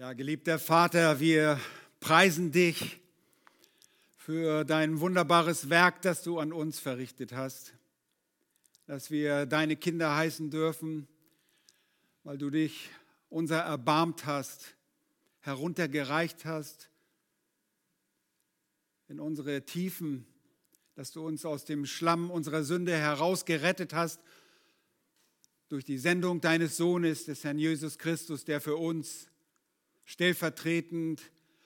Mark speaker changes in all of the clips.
Speaker 1: Ja, geliebter Vater, wir preisen dich für dein wunderbares Werk, das du an uns verrichtet hast, dass wir deine Kinder heißen dürfen, weil du dich unser erbarmt hast, heruntergereicht hast in unsere Tiefen, dass du uns aus dem Schlamm unserer Sünde herausgerettet hast durch die Sendung deines Sohnes, des Herrn Jesus Christus, der für uns stellvertretend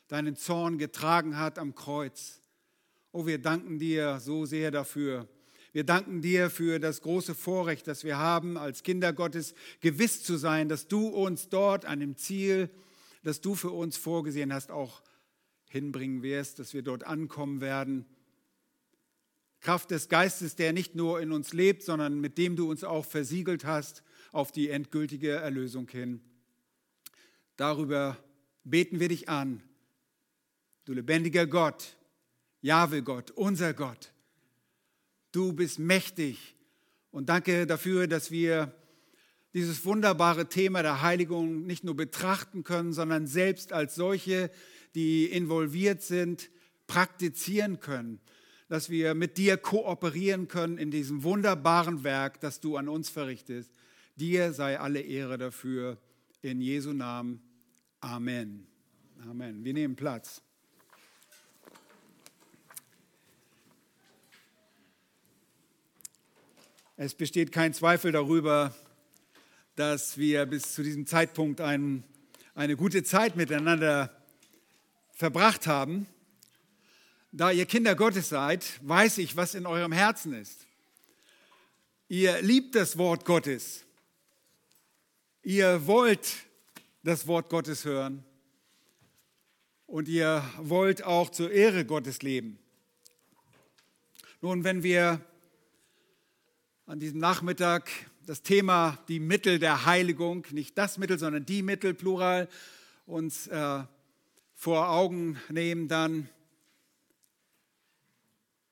Speaker 1: deinen Zorn getragen hat am Kreuz. Oh, wir danken dir so sehr dafür. Wir danken dir für das große Vorrecht, das wir haben, als Kinder Gottes gewiss zu sein, dass du uns dort an dem Ziel, das du für uns vorgesehen hast, auch hinbringen wirst, dass wir dort ankommen werden. Kraft des Geistes, der nicht nur in uns lebt, sondern mit dem du uns auch versiegelt hast auf die endgültige Erlösung hin. Darüber beten wir dich an, du lebendiger Gott, Jahwe Gott, unser Gott. Du bist mächtig und danke dafür, dass wir dieses wunderbare Thema der Heiligung nicht nur betrachten können, sondern selbst als solche, die involviert sind, praktizieren können, dass wir mit dir kooperieren können in diesem wunderbaren Werk, das du an uns verrichtest. Dir sei alle Ehre dafür. In Jesu Namen. Amen. Amen. Wir nehmen Platz. Es besteht kein Zweifel darüber, dass wir bis zu diesem Zeitpunkt ein, eine gute Zeit miteinander verbracht haben. Da ihr Kinder Gottes seid, weiß ich, was in eurem Herzen ist. Ihr liebt das Wort Gottes. Ihr wollt das Wort Gottes hören und ihr wollt auch zur Ehre Gottes leben. Nun, wenn wir an diesem Nachmittag das Thema die Mittel der Heiligung, nicht das Mittel, sondern die Mittel, plural, uns äh, vor Augen nehmen, dann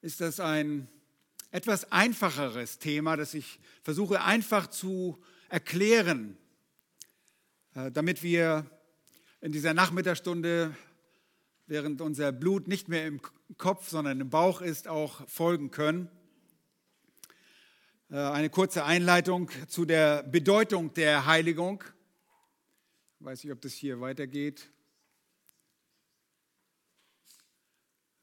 Speaker 1: ist das ein etwas einfacheres Thema, das ich versuche einfach zu erklären, damit wir in dieser Nachmittagsstunde, während unser Blut nicht mehr im Kopf, sondern im Bauch ist, auch folgen können. Äh, eine kurze Einleitung zu der Bedeutung der Heiligung. Ich weiß nicht, ob das hier weitergeht.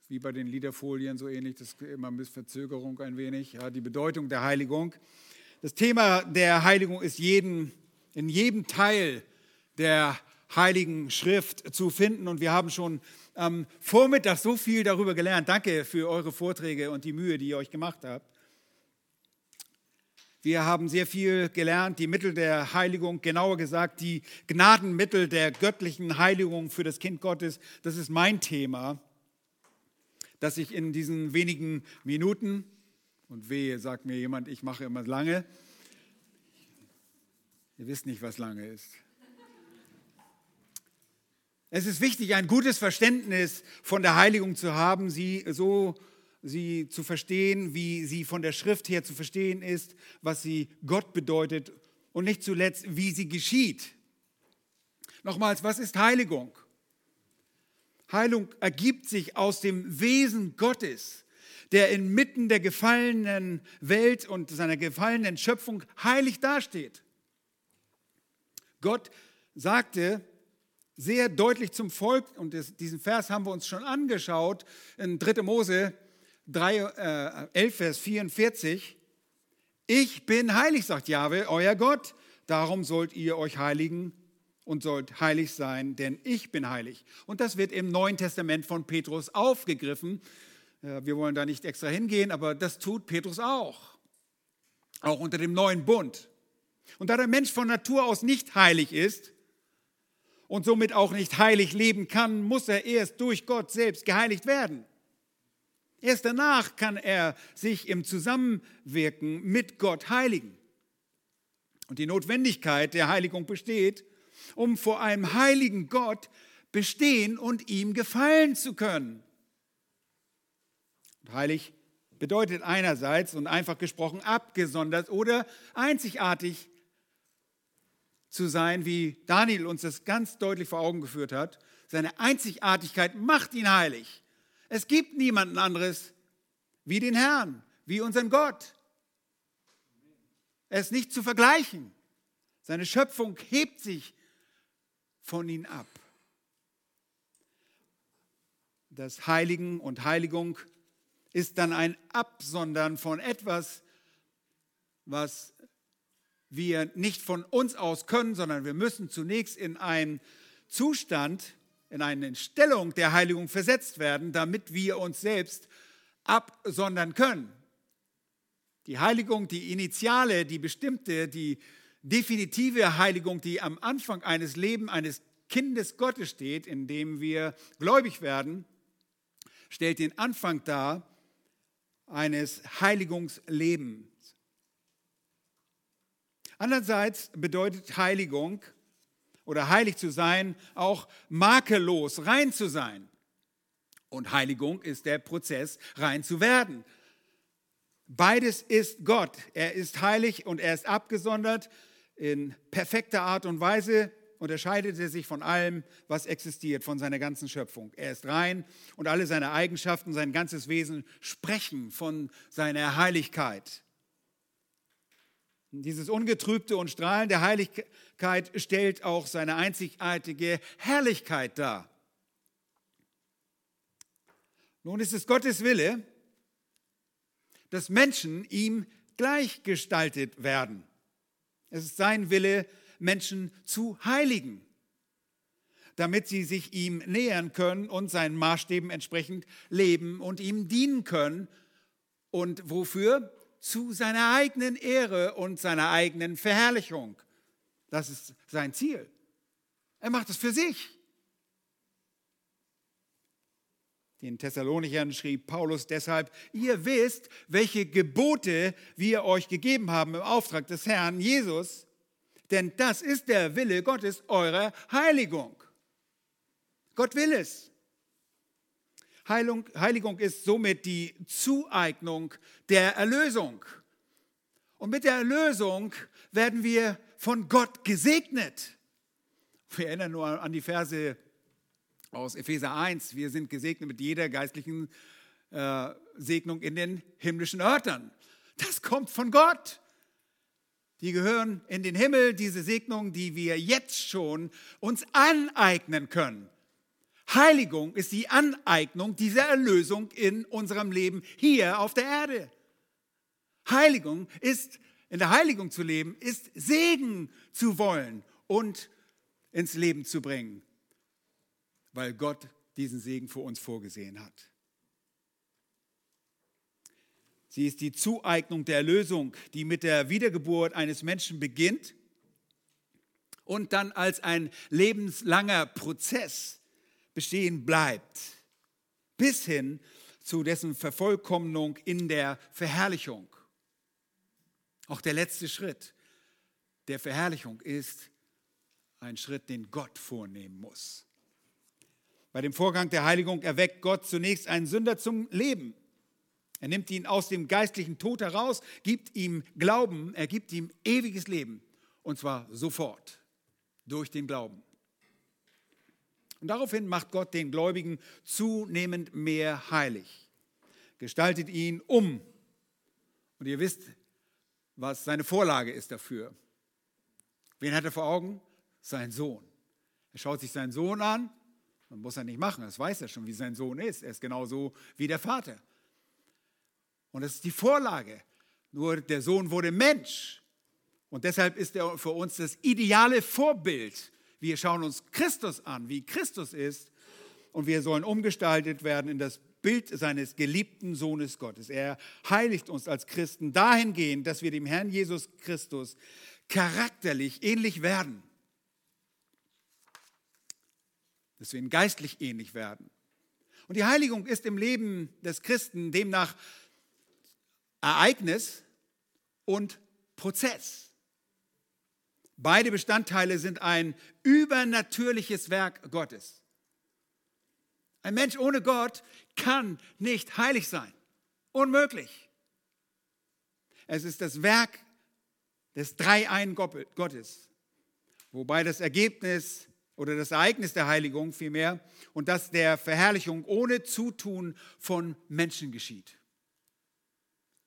Speaker 1: Wie bei den Liederfolien so ähnlich, das ist immer mit Verzögerung ein wenig. Ja, die Bedeutung der Heiligung. Das Thema der Heiligung ist jeden, in jedem Teil der Heiligen Schrift zu finden. Und wir haben schon am Vormittag so viel darüber gelernt. Danke für eure Vorträge und die Mühe, die ihr euch gemacht habt. Wir haben sehr viel gelernt, die Mittel der Heiligung, genauer gesagt die Gnadenmittel der göttlichen Heiligung für das Kind Gottes. Das ist mein Thema, das ich in diesen wenigen Minuten, und wehe, sagt mir jemand, ich mache immer lange, ihr wisst nicht, was lange ist. Es ist wichtig, ein gutes Verständnis von der Heiligung zu haben, sie so sie zu verstehen, wie sie von der Schrift her zu verstehen ist, was sie Gott bedeutet und nicht zuletzt, wie sie geschieht. Nochmals, was ist Heiligung? Heilung ergibt sich aus dem Wesen Gottes, der inmitten der gefallenen Welt und seiner gefallenen Schöpfung heilig dasteht. Gott sagte, sehr deutlich zum Volk, und diesen Vers haben wir uns schon angeschaut, in 3. Mose 3, äh, 11, Vers 44, ich bin heilig, sagt Jahwe, euer Gott, darum sollt ihr euch heiligen und sollt heilig sein, denn ich bin heilig. Und das wird im Neuen Testament von Petrus aufgegriffen. Äh, wir wollen da nicht extra hingehen, aber das tut Petrus auch. Auch unter dem neuen Bund. Und da der Mensch von Natur aus nicht heilig ist, und somit auch nicht heilig leben kann, muss er erst durch Gott selbst geheiligt werden. Erst danach kann er sich im Zusammenwirken mit Gott heiligen. Und die Notwendigkeit der Heiligung besteht, um vor einem heiligen Gott bestehen und ihm gefallen zu können. Und heilig bedeutet einerseits und einfach gesprochen abgesondert oder einzigartig zu sein, wie Daniel uns das ganz deutlich vor Augen geführt hat. Seine Einzigartigkeit macht ihn heilig. Es gibt niemanden anderes wie den Herrn, wie unseren Gott. Er ist nicht zu vergleichen. Seine Schöpfung hebt sich von ihm ab. Das Heiligen und Heiligung ist dann ein Absondern von etwas, was wir nicht von uns aus können, sondern wir müssen zunächst in einen Zustand, in eine Stellung der Heiligung versetzt werden, damit wir uns selbst absondern können. Die Heiligung, die initiale, die bestimmte, die definitive Heiligung, die am Anfang eines Lebens eines Kindes Gottes steht, in dem wir gläubig werden, stellt den Anfang dar eines Heiligungslebens. Andererseits bedeutet Heiligung oder heilig zu sein auch makellos, rein zu sein. Und Heiligung ist der Prozess, rein zu werden. Beides ist Gott. Er ist heilig und er ist abgesondert. In perfekter Art und Weise unterscheidet er sich von allem, was existiert, von seiner ganzen Schöpfung. Er ist rein und alle seine Eigenschaften, sein ganzes Wesen sprechen von seiner Heiligkeit. Dieses ungetrübte und strahlende Heiligkeit stellt auch seine einzigartige Herrlichkeit dar. Nun ist es Gottes Wille, dass Menschen ihm gleichgestaltet werden. Es ist sein Wille, Menschen zu heiligen, damit sie sich ihm nähern können und seinen Maßstäben entsprechend leben und ihm dienen können. Und wofür? Zu seiner eigenen Ehre und seiner eigenen Verherrlichung. Das ist sein Ziel. Er macht es für sich. Den Thessalonichern schrieb Paulus deshalb, ihr wisst, welche Gebote wir euch gegeben haben im Auftrag des Herrn Jesus, denn das ist der Wille Gottes, eure Heiligung. Gott will es. Heilung, Heiligung ist somit die Zueignung der Erlösung. Und mit der Erlösung werden wir von Gott gesegnet. Wir erinnern nur an die Verse aus Epheser 1. Wir sind gesegnet mit jeder geistlichen äh, Segnung in den himmlischen Örtern. Das kommt von Gott. Die gehören in den Himmel, diese Segnungen, die wir jetzt schon uns aneignen können. Heiligung ist die Aneignung dieser Erlösung in unserem Leben hier auf der Erde. Heiligung ist, in der Heiligung zu leben, ist Segen zu wollen und ins Leben zu bringen weil Gott diesen Segen für uns vorgesehen hat. Sie ist die Zueignung der Erlösung, die mit der Wiedergeburt eines Menschen beginnt und dann als ein lebenslanger Prozess bestehen bleibt, bis hin zu dessen Vervollkommnung in der Verherrlichung. Auch der letzte Schritt der Verherrlichung ist ein Schritt, den Gott vornehmen muss. Bei dem Vorgang der Heiligung erweckt Gott zunächst einen Sünder zum Leben. Er nimmt ihn aus dem geistlichen Tod heraus, gibt ihm Glauben, er gibt ihm ewiges Leben. Und zwar sofort, durch den Glauben. Und daraufhin macht Gott den Gläubigen zunehmend mehr heilig, gestaltet ihn um. Und ihr wisst, was seine Vorlage ist dafür. Wen hat er vor Augen? Sein Sohn. Er schaut sich seinen Sohn an man muss er nicht machen, das weiß er schon, wie sein Sohn ist. Er ist genauso wie der Vater. Und das ist die Vorlage. Nur der Sohn wurde Mensch. Und deshalb ist er für uns das ideale Vorbild. Wir schauen uns Christus an, wie Christus ist. Und wir sollen umgestaltet werden in das Bild seines geliebten Sohnes Gottes. Er heiligt uns als Christen dahingehend, dass wir dem Herrn Jesus Christus charakterlich ähnlich werden. dass wir ihnen geistlich ähnlich werden. Und die Heiligung ist im Leben des Christen demnach Ereignis und Prozess. Beide Bestandteile sind ein übernatürliches Werk Gottes. Ein Mensch ohne Gott kann nicht heilig sein. Unmöglich. Es ist das Werk des Dreiein Gottes. wobei das Ergebnis oder das Ereignis der Heiligung vielmehr und das der Verherrlichung ohne Zutun von Menschen geschieht.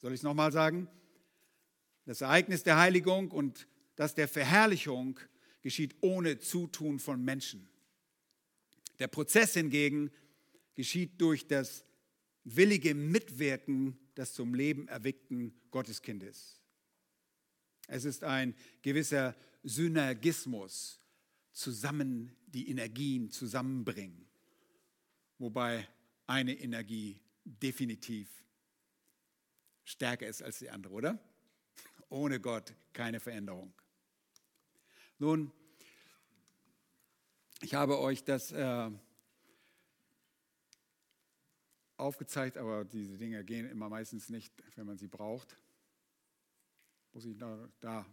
Speaker 1: Soll ich es nochmal sagen? Das Ereignis der Heiligung und das der Verherrlichung geschieht ohne Zutun von Menschen. Der Prozess hingegen geschieht durch das willige Mitwirken des zum Leben erweckten Gotteskindes. Es ist ein gewisser Synergismus, zusammen die Energien zusammenbringen, wobei eine Energie definitiv stärker ist als die andere, oder? Ohne Gott keine Veränderung. Nun, ich habe euch das äh, aufgezeigt, aber diese Dinge gehen immer meistens nicht, wenn man sie braucht. Muss ich da, da.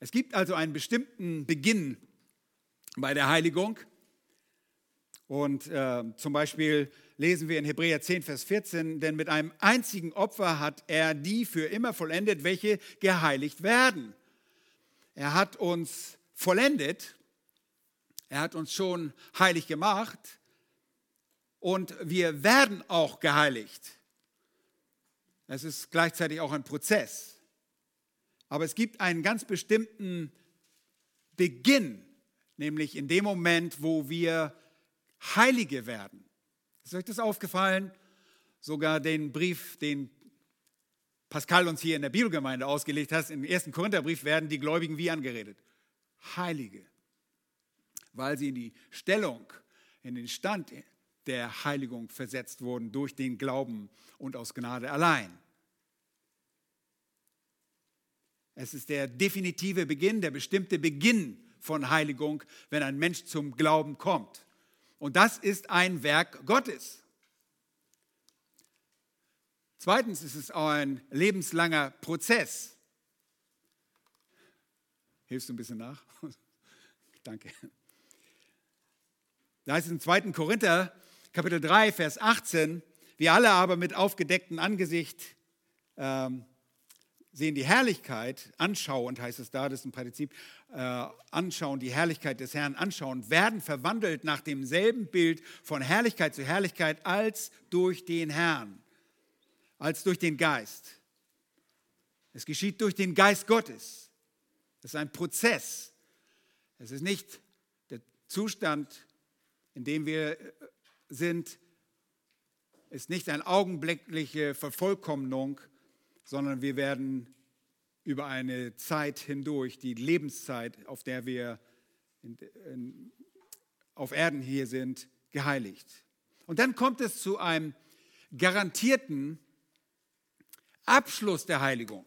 Speaker 1: Es gibt also einen bestimmten Beginn bei der Heiligung. Und äh, zum Beispiel lesen wir in Hebräer 10, Vers 14, denn mit einem einzigen Opfer hat er die für immer vollendet, welche geheiligt werden. Er hat uns vollendet, er hat uns schon heilig gemacht und wir werden auch geheiligt. Es ist gleichzeitig auch ein Prozess. Aber es gibt einen ganz bestimmten Beginn nämlich in dem Moment, wo wir Heilige werden. Ist euch das aufgefallen? Sogar den Brief, den Pascal uns hier in der Bibelgemeinde ausgelegt hat, im ersten Korintherbrief werden die Gläubigen wie angeredet? Heilige. Weil sie in die Stellung, in den Stand der Heiligung versetzt wurden durch den Glauben und aus Gnade allein. Es ist der definitive Beginn, der bestimmte Beginn von Heiligung, wenn ein Mensch zum Glauben kommt. Und das ist ein Werk Gottes. Zweitens ist es auch ein lebenslanger Prozess. Hilfst du ein bisschen nach? Danke. Da heißt es im 2. Korinther, Kapitel 3, Vers 18, wir alle aber mit aufgedecktem Angesicht ähm, sehen die Herrlichkeit, anschauen, heißt es da, das ist ein Partizip, äh, anschauen, die Herrlichkeit des Herrn anschauen, werden verwandelt nach demselben Bild von Herrlichkeit zu Herrlichkeit als durch den Herrn, als durch den Geist. Es geschieht durch den Geist Gottes. Das ist ein Prozess. Es ist nicht der Zustand, in dem wir äh, sind, ist nicht eine augenblickliche Vervollkommnung, sondern wir werden über eine Zeit hindurch, die Lebenszeit, auf der wir in, in, auf Erden hier sind, geheiligt. Und dann kommt es zu einem garantierten Abschluss der Heiligung.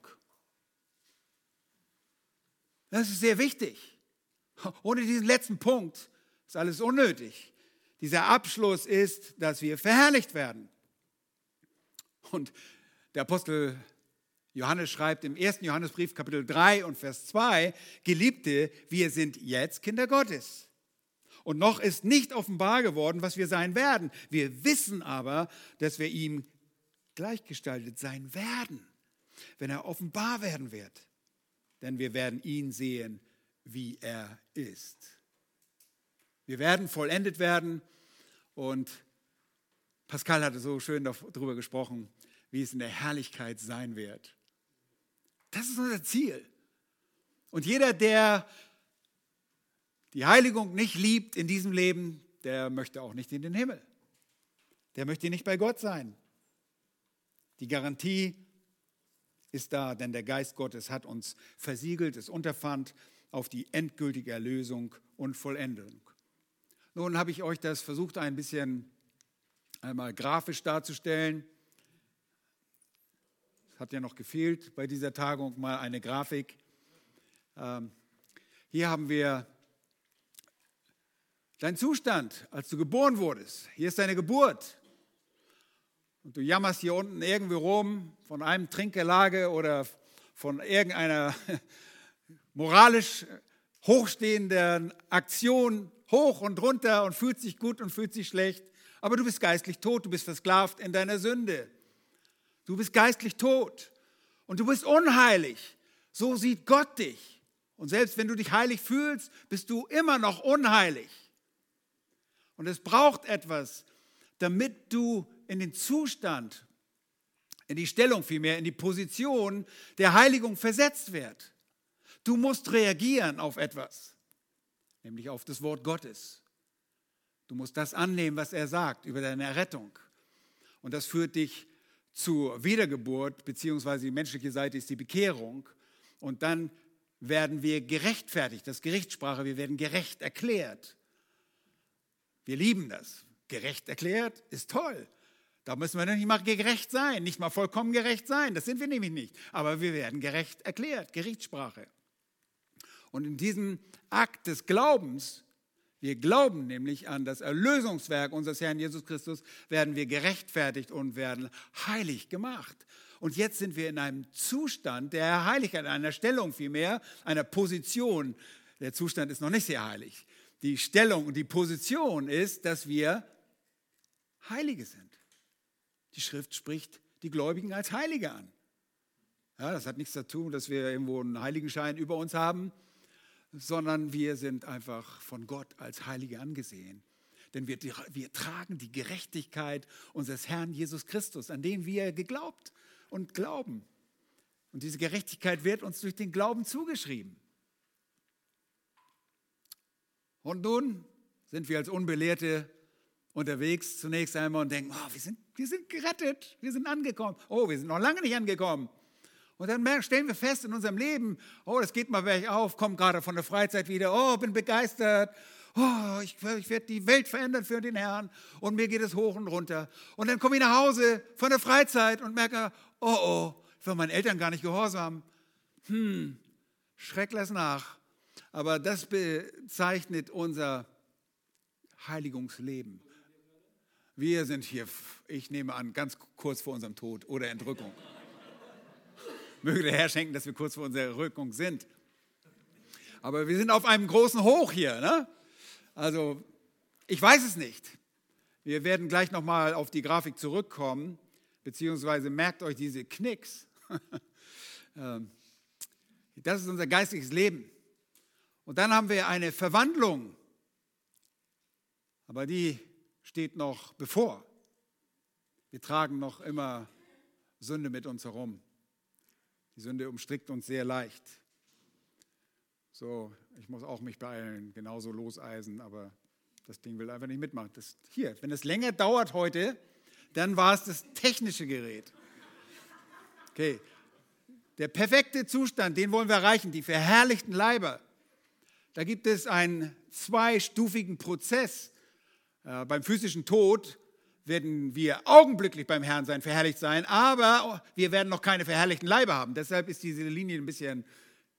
Speaker 1: Das ist sehr wichtig. Ohne diesen letzten Punkt ist alles unnötig. Dieser Abschluss ist, dass wir verherrlicht werden. Und der Apostel Johannes schreibt im 1. Johannesbrief Kapitel 3 und Vers 2, Geliebte, wir sind jetzt Kinder Gottes. Und noch ist nicht offenbar geworden, was wir sein werden. Wir wissen aber, dass wir ihm gleichgestaltet sein werden, wenn er offenbar werden wird. Denn wir werden ihn sehen, wie er ist. Wir werden vollendet werden und Pascal hatte so schön darüber gesprochen, wie es in der Herrlichkeit sein wird. Das ist unser Ziel. Und jeder, der die Heiligung nicht liebt in diesem Leben, der möchte auch nicht in den Himmel. Der möchte nicht bei Gott sein. Die Garantie ist da, denn der Geist Gottes hat uns versiegelt, es unterfand auf die endgültige Erlösung und Vollendung. Nun habe ich euch das versucht, ein bisschen einmal grafisch darzustellen hat ja noch gefehlt bei dieser Tagung mal eine Grafik. Ähm, hier haben wir deinen Zustand, als du geboren wurdest. Hier ist deine Geburt. Und du jammerst hier unten irgendwie rum von einem Trinkerlage oder von irgendeiner moralisch hochstehenden Aktion hoch und runter und fühlt sich gut und fühlt sich schlecht. Aber du bist geistlich tot, du bist versklavt in deiner Sünde. Du bist geistlich tot und du bist unheilig. So sieht Gott dich. Und selbst wenn du dich heilig fühlst, bist du immer noch unheilig. Und es braucht etwas, damit du in den Zustand, in die Stellung vielmehr, in die Position der Heiligung versetzt wird. Du musst reagieren auf etwas, nämlich auf das Wort Gottes. Du musst das annehmen, was er sagt über deine Errettung. Und das führt dich zur Wiedergeburt, beziehungsweise die menschliche Seite ist die Bekehrung. Und dann werden wir gerechtfertigt. Das Gerichtssprache, wir werden gerecht erklärt. Wir lieben das. Gerecht erklärt ist toll. Da müssen wir nicht mal gerecht sein, nicht mal vollkommen gerecht sein. Das sind wir nämlich nicht. Aber wir werden gerecht erklärt, Gerichtssprache. Und in diesem Akt des Glaubens, wir glauben nämlich an das Erlösungswerk unseres Herrn Jesus Christus, werden wir gerechtfertigt und werden heilig gemacht. Und jetzt sind wir in einem Zustand der Heiligkeit, einer Stellung vielmehr, einer Position. Der Zustand ist noch nicht sehr heilig. Die Stellung und die Position ist, dass wir Heilige sind. Die Schrift spricht die Gläubigen als Heilige an. Ja, das hat nichts zu tun, dass wir irgendwo einen Heiligenschein über uns haben, sondern wir sind einfach von Gott als Heilige angesehen. Denn wir, wir tragen die Gerechtigkeit unseres Herrn Jesus Christus, an den wir geglaubt und glauben. Und diese Gerechtigkeit wird uns durch den Glauben zugeschrieben. Und nun sind wir als Unbelehrte unterwegs zunächst einmal und denken, oh, wir, sind, wir sind gerettet, wir sind angekommen. Oh, wir sind noch lange nicht angekommen. Und dann stellen wir fest in unserem Leben, oh, das geht mal bergauf, komme gerade von der Freizeit wieder, oh, bin begeistert, oh, ich, ich werde die Welt verändern für den Herrn und mir geht es hoch und runter. Und dann komme ich nach Hause von der Freizeit und merke, oh, oh, ich war meinen Eltern gar nicht gehorsam. Hm, schreck lass nach. Aber das bezeichnet unser Heiligungsleben. Wir sind hier, ich nehme an, ganz kurz vor unserem Tod oder Entrückung. Möge der Herr schenken, dass wir kurz vor unserer Entrückung sind. Aber wir sind auf einem großen Hoch hier. Ne? Also, ich weiß es nicht. Wir werden gleich nochmal auf die Grafik zurückkommen, beziehungsweise merkt euch diese Knicks. Ähm, das ist unser geistiges Leben. Und dann haben wir eine Verwandlung, aber die steht noch bevor. Wir tragen noch immer Sünde mit uns herum. Die Sünde umstrickt uns sehr leicht. So, ich muss auch mich beeilen, genauso loseisen, aber das Ding will einfach nicht mitmachen. Das, hier, wenn es länger dauert heute, dann war es das technische Gerät. Okay, der perfekte Zustand, den wollen wir erreichen, die verherrlichten Leiber. Da gibt es einen zweistufigen Prozess. Äh, beim physischen Tod werden wir augenblicklich beim Herrn sein, verherrlicht sein, aber wir werden noch keine verherrlichten Leiber haben. Deshalb ist diese Linie ein bisschen,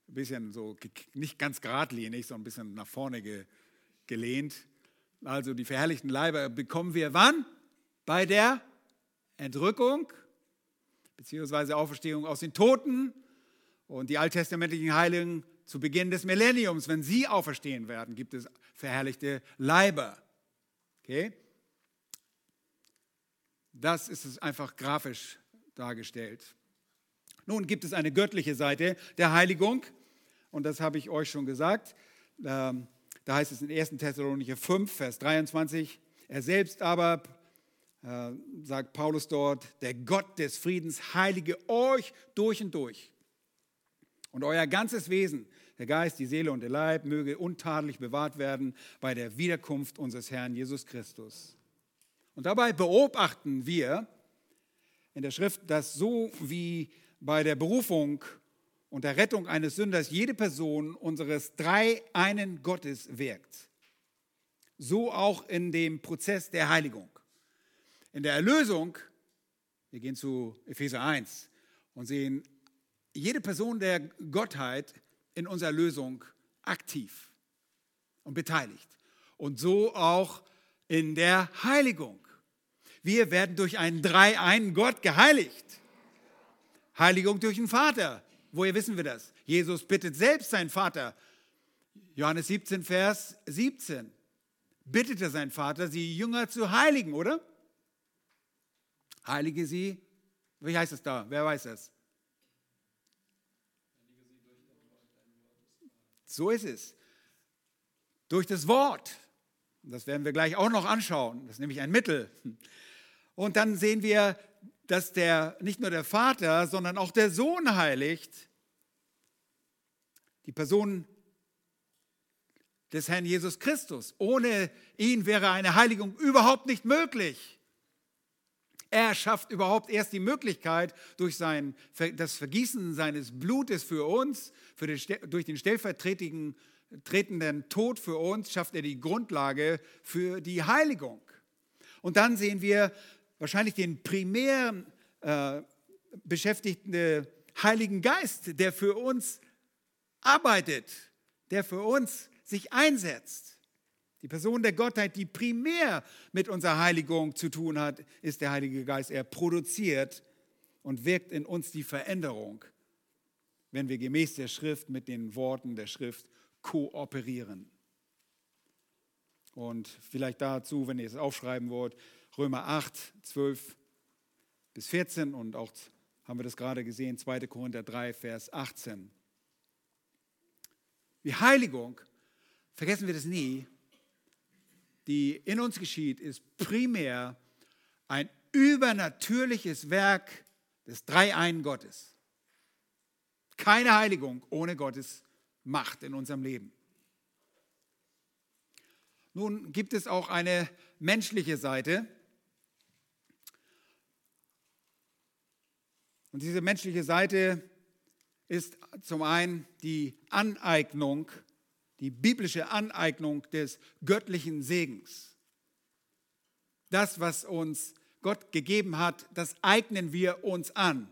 Speaker 1: ein bisschen so, nicht ganz geradlinig, sondern ein bisschen nach vorne ge, gelehnt. Also die verherrlichten Leiber bekommen wir wann? Bei der Entrückung beziehungsweise Auferstehung aus den Toten. Und die alttestamentlichen Heiligen zu Beginn des Millenniums, wenn sie auferstehen werden, gibt es verherrlichte Leiber. Okay? Das ist es einfach grafisch dargestellt. Nun gibt es eine göttliche Seite der Heiligung und das habe ich euch schon gesagt. Ähm, da heißt es in 1. Thessalonicher 5, Vers 23, er selbst aber, äh, sagt Paulus dort, der Gott des Friedens heilige euch durch und durch. Und euer ganzes Wesen, der Geist, die Seele und der Leib möge untadelig bewahrt werden bei der Wiederkunft unseres Herrn Jesus Christus. Und dabei beobachten wir in der Schrift, dass so wie bei der Berufung und der Rettung eines Sünders jede Person unseres dreieinen Gottes wirkt, so auch in dem Prozess der Heiligung. In der Erlösung, wir gehen zu Epheser 1 und sehen jede Person der Gottheit in unserer Lösung aktiv und beteiligt. Und so auch in der Heiligung. Wir werden durch einen dreieinen Gott geheiligt. Heiligung durch den Vater. Woher wissen wir das? Jesus bittet selbst seinen Vater. Johannes 17, Vers 17. Bittete sein Vater, sie Jünger zu heiligen, oder? Heilige sie. Wie heißt es da? Wer weiß das? So ist es. Durch das Wort. Das werden wir gleich auch noch anschauen. Das ist nämlich ein Mittel. Und dann sehen wir, dass der, nicht nur der Vater, sondern auch der Sohn heiligt. Die Person des Herrn Jesus Christus. Ohne ihn wäre eine Heiligung überhaupt nicht möglich. Er schafft überhaupt erst die Möglichkeit durch sein, das Vergießen seines Blutes für uns, für den, durch den stellvertretenden Tod für uns, schafft er die Grundlage für die Heiligung. Und dann sehen wir wahrscheinlich den primär äh, beschäftigten Heiligen Geist, der für uns arbeitet, der für uns sich einsetzt. Die Person der Gottheit, die primär mit unserer Heiligung zu tun hat, ist der Heilige Geist. Er produziert und wirkt in uns die Veränderung, wenn wir gemäß der Schrift mit den Worten der Schrift kooperieren. Und vielleicht dazu, wenn ihr es aufschreiben wollt, Römer 8, 12 bis 14 und auch haben wir das gerade gesehen, 2. Korinther 3, Vers 18. Die Heiligung, vergessen wir das nie, die in uns geschieht, ist primär ein übernatürliches Werk des Dreieinen Gottes. Keine Heiligung ohne Gottes Macht in unserem Leben. Nun gibt es auch eine menschliche Seite. Und diese menschliche Seite ist zum einen die Aneignung die biblische Aneignung des göttlichen Segens. Das, was uns Gott gegeben hat, das eignen wir uns an.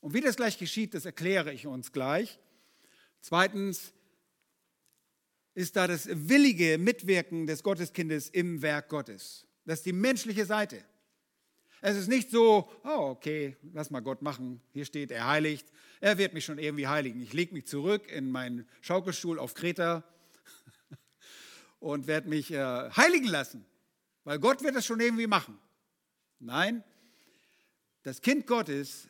Speaker 1: Und wie das gleich geschieht, das erkläre ich uns gleich. Zweitens ist da das willige Mitwirken des Gotteskindes im Werk Gottes. Das ist die menschliche Seite. Es ist nicht so, oh, okay, lass mal Gott machen. Hier steht, er heiligt. Er wird mich schon irgendwie heiligen. Ich lege mich zurück in meinen Schaukelstuhl auf Kreta und werde mich äh, heiligen lassen, weil Gott wird das schon irgendwie machen. Nein, das Kind Gottes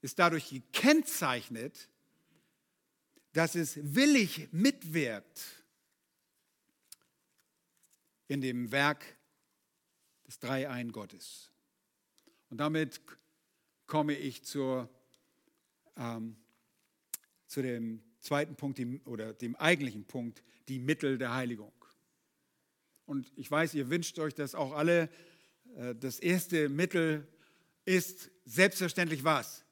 Speaker 1: ist dadurch gekennzeichnet, dass es willig mitwirkt in dem Werk des Dreiein Gottes. Und damit komme ich zur, ähm, zu dem zweiten Punkt die, oder dem eigentlichen Punkt, die Mittel der Heiligung. Und ich weiß, ihr wünscht euch das auch alle. Äh, das erste Mittel ist selbstverständlich was?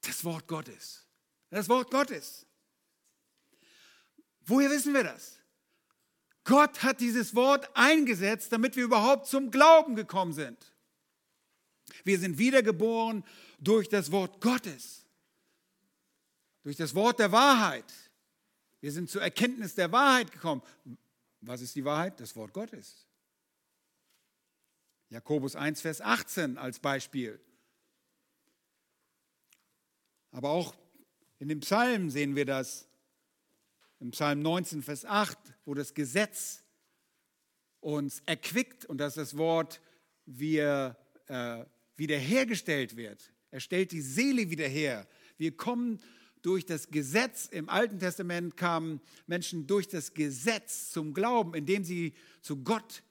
Speaker 1: Das Wort Gottes. Das Wort Gottes. Woher wissen wir das? Gott hat dieses Wort eingesetzt, damit wir überhaupt zum Glauben gekommen sind. Wir sind wiedergeboren durch das Wort Gottes, durch das Wort der Wahrheit. Wir sind zur Erkenntnis der Wahrheit gekommen. Was ist die Wahrheit? Das Wort Gottes. Jakobus 1, Vers 18 als Beispiel. Aber auch in dem Psalm sehen wir das im Psalm 19, Vers 8, wo das Gesetz uns erquickt und dass das Wort wir, äh, wiederhergestellt wird. Er stellt die Seele wieder her. Wir kommen durch das Gesetz, im Alten Testament kamen Menschen durch das Gesetz zum Glauben, indem sie zu Gott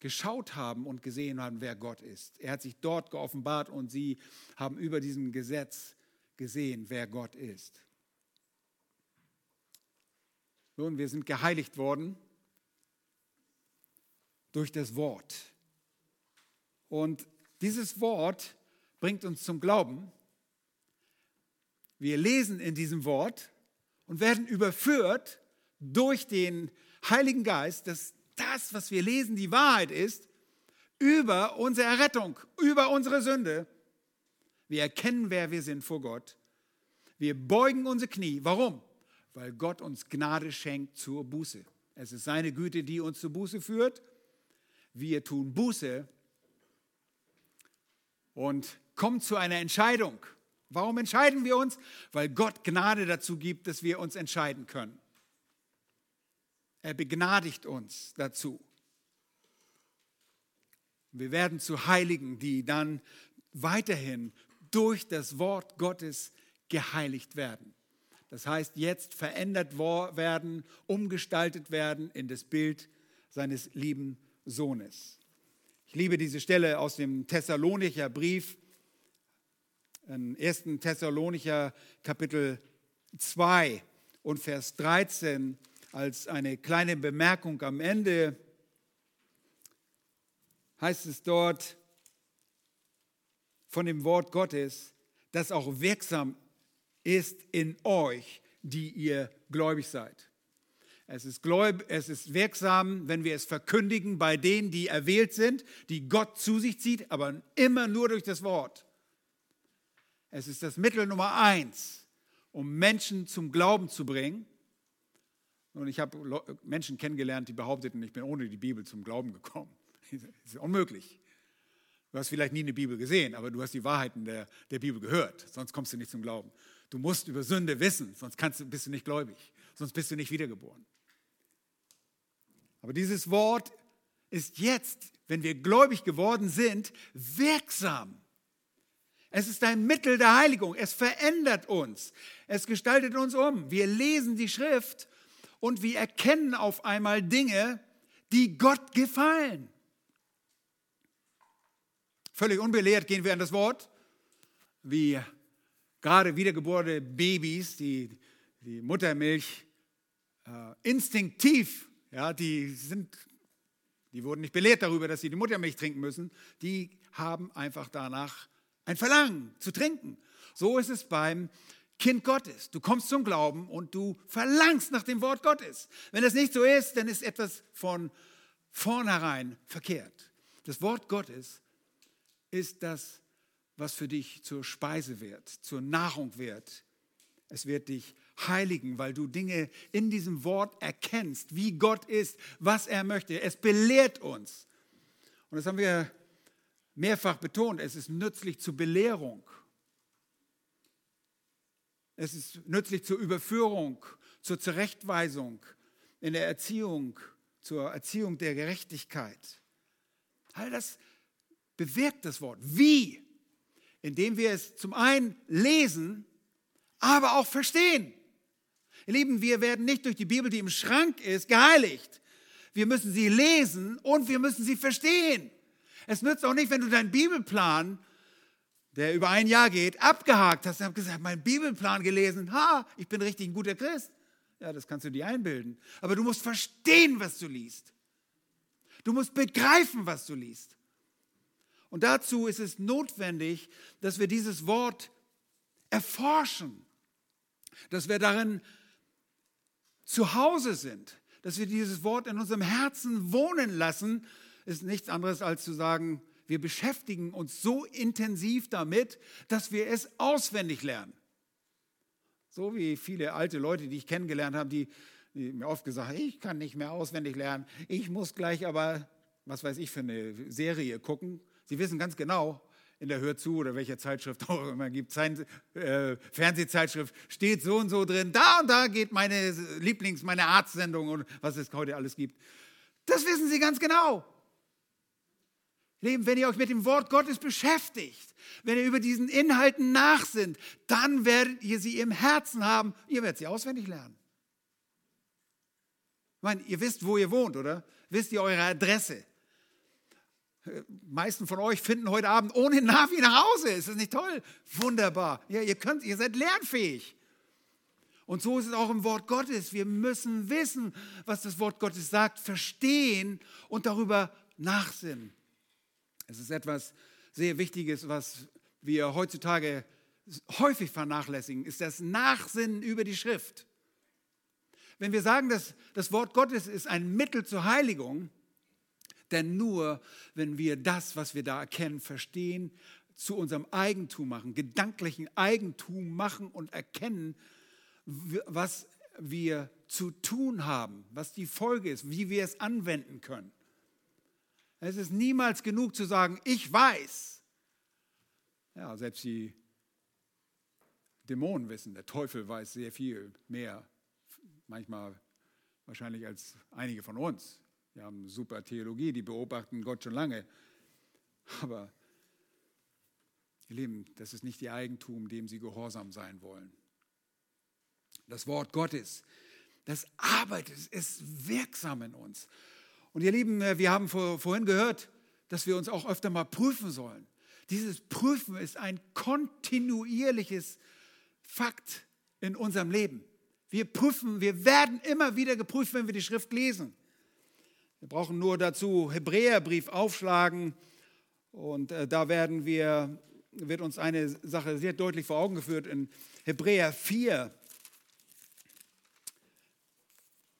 Speaker 1: geschaut haben und gesehen haben, wer Gott ist. Er hat sich dort geoffenbart und sie haben über diesem Gesetz gesehen, wer Gott ist. Nun, wir sind geheiligt worden durch das Wort. Und dieses Wort bringt uns zum Glauben. Wir lesen in diesem Wort und werden überführt durch den Heiligen Geist, dass das, was wir lesen, die Wahrheit ist, über unsere Errettung, über unsere Sünde. Wir erkennen, wer wir sind vor Gott. Wir beugen unsere Knie. Warum? Weil Gott uns Gnade schenkt zur Buße. Es ist seine Güte, die uns zur Buße führt. Wir tun Buße und kommen zu einer Entscheidung. Warum entscheiden wir uns? Weil Gott Gnade dazu gibt, dass wir uns entscheiden können. Er begnadigt uns dazu. Wir werden zu Heiligen, die dann weiterhin durch das Wort Gottes geheiligt werden. Das heißt, jetzt verändert werden, umgestaltet werden in das Bild seines lieben Sohnes. Ich liebe diese Stelle aus dem Thessalonicher Brief, 1. Thessalonicher Kapitel 2 und Vers 13 als eine kleine Bemerkung am Ende heißt es dort von dem Wort Gottes, das auch wirksam ist in euch, die ihr gläubig seid. Es ist, gläub, es ist wirksam, wenn wir es verkündigen bei denen, die erwählt sind, die Gott zu sich zieht, aber immer nur durch das Wort. Es ist das Mittel Nummer eins, um Menschen zum Glauben zu bringen. Und ich habe Menschen kennengelernt, die behaupteten, ich bin ohne die Bibel zum Glauben gekommen. Das ist unmöglich. Du hast vielleicht nie eine Bibel gesehen, aber du hast die Wahrheiten der, der Bibel gehört, sonst kommst du nicht zum Glauben. Du musst über Sünde wissen, sonst kannst, bist du nicht gläubig, sonst bist du nicht wiedergeboren. Aber dieses Wort ist jetzt, wenn wir gläubig geworden sind, wirksam. Es ist ein Mittel der Heiligung. Es verändert uns. Es gestaltet uns um. Wir lesen die Schrift und wir erkennen auf einmal Dinge, die Gott gefallen. Völlig unbelehrt gehen wir an das Wort, wie gerade wiedergeborene Babys, die die Muttermilch äh, instinktiv, ja, die sind, die wurden nicht belehrt darüber, dass sie die Muttermilch trinken müssen, die haben einfach danach ein Verlangen zu trinken. So ist es beim Kind Gottes. Du kommst zum Glauben und du verlangst nach dem Wort Gottes. Wenn das nicht so ist, dann ist etwas von vornherein verkehrt. Das Wort Gottes ist das, was für dich zur Speise wird, zur Nahrung wird. Es wird dich heiligen, weil du Dinge in diesem Wort erkennst, wie Gott ist, was er möchte. Es belehrt uns. Und das haben wir mehrfach betont. Es ist nützlich zur Belehrung. Es ist nützlich zur Überführung, zur Zurechtweisung, in der Erziehung, zur Erziehung der Gerechtigkeit. All das bewirkt das Wort. Wie? Indem wir es zum einen lesen, aber auch verstehen. Ihr Lieben, wir werden nicht durch die Bibel, die im Schrank ist, geheiligt. Wir müssen sie lesen und wir müssen sie verstehen. Es nützt auch nicht, wenn du deinen Bibelplan, der über ein Jahr geht, abgehakt hast. Ich habe gesagt, mein Bibelplan gelesen. Ha, ich bin richtig ein guter Christ. Ja, das kannst du dir einbilden. Aber du musst verstehen, was du liest. Du musst begreifen, was du liest. Und dazu ist es notwendig, dass wir dieses Wort erforschen, dass wir darin zu Hause sind, dass wir dieses Wort in unserem Herzen wohnen lassen, ist nichts anderes als zu sagen, wir beschäftigen uns so intensiv damit, dass wir es auswendig lernen. So wie viele alte Leute, die ich kennengelernt habe, die, die mir oft gesagt haben, ich kann nicht mehr auswendig lernen, ich muss gleich aber, was weiß ich, für eine Serie gucken. Sie wissen ganz genau, in der Hör zu oder welcher Zeitschrift auch immer gibt, Zeit, äh, Fernsehzeitschrift, steht so und so drin, da und da geht meine Lieblings-, meine Arztsendung und was es heute alles gibt. Das wissen Sie ganz genau. Leben, wenn ihr euch mit dem Wort Gottes beschäftigt, wenn ihr über diesen Inhalten nachsinnt, dann werdet ihr sie im Herzen haben. Ihr werdet sie auswendig lernen. Ich meine, ihr wisst, wo ihr wohnt, oder? Wisst ihr eure Adresse? Meisten von euch finden heute Abend ohne Navi nach Hause. Ist das nicht toll? Wunderbar. Ja, ihr könnt, ihr seid lernfähig. Und so ist es auch im Wort Gottes. Wir müssen wissen, was das Wort Gottes sagt, verstehen und darüber nachsinnen. Es ist etwas sehr Wichtiges, was wir heutzutage häufig vernachlässigen, ist das Nachsinnen über die Schrift. Wenn wir sagen, dass das Wort Gottes ist ein Mittel zur Heiligung, denn nur wenn wir das, was wir da erkennen, verstehen, zu unserem Eigentum machen, gedanklichen Eigentum machen und erkennen, was wir zu tun haben, was die Folge ist, wie wir es anwenden können. Es ist niemals genug zu sagen, ich weiß. Ja, selbst die Dämonen wissen, der Teufel weiß sehr viel mehr, manchmal wahrscheinlich als einige von uns. Wir haben super Theologie, die beobachten Gott schon lange. Aber, ihr Lieben, das ist nicht ihr Eigentum, dem sie gehorsam sein wollen. Das Wort Gottes, das arbeitet, ist wirksam in uns. Und ihr Lieben, äh, wir haben vorhin gehört, dass wir uns auch öfter mal prüfen sollen. Dieses Prüfen ist ein kontinuierliches Fakt in unserem Leben. Wir prüfen, wir werden immer wieder geprüft, wenn wir die Schrift lesen. Wir brauchen nur dazu Hebräerbrief aufschlagen und äh, da werden wir, wird uns eine Sache sehr deutlich vor Augen geführt in Hebräer 4.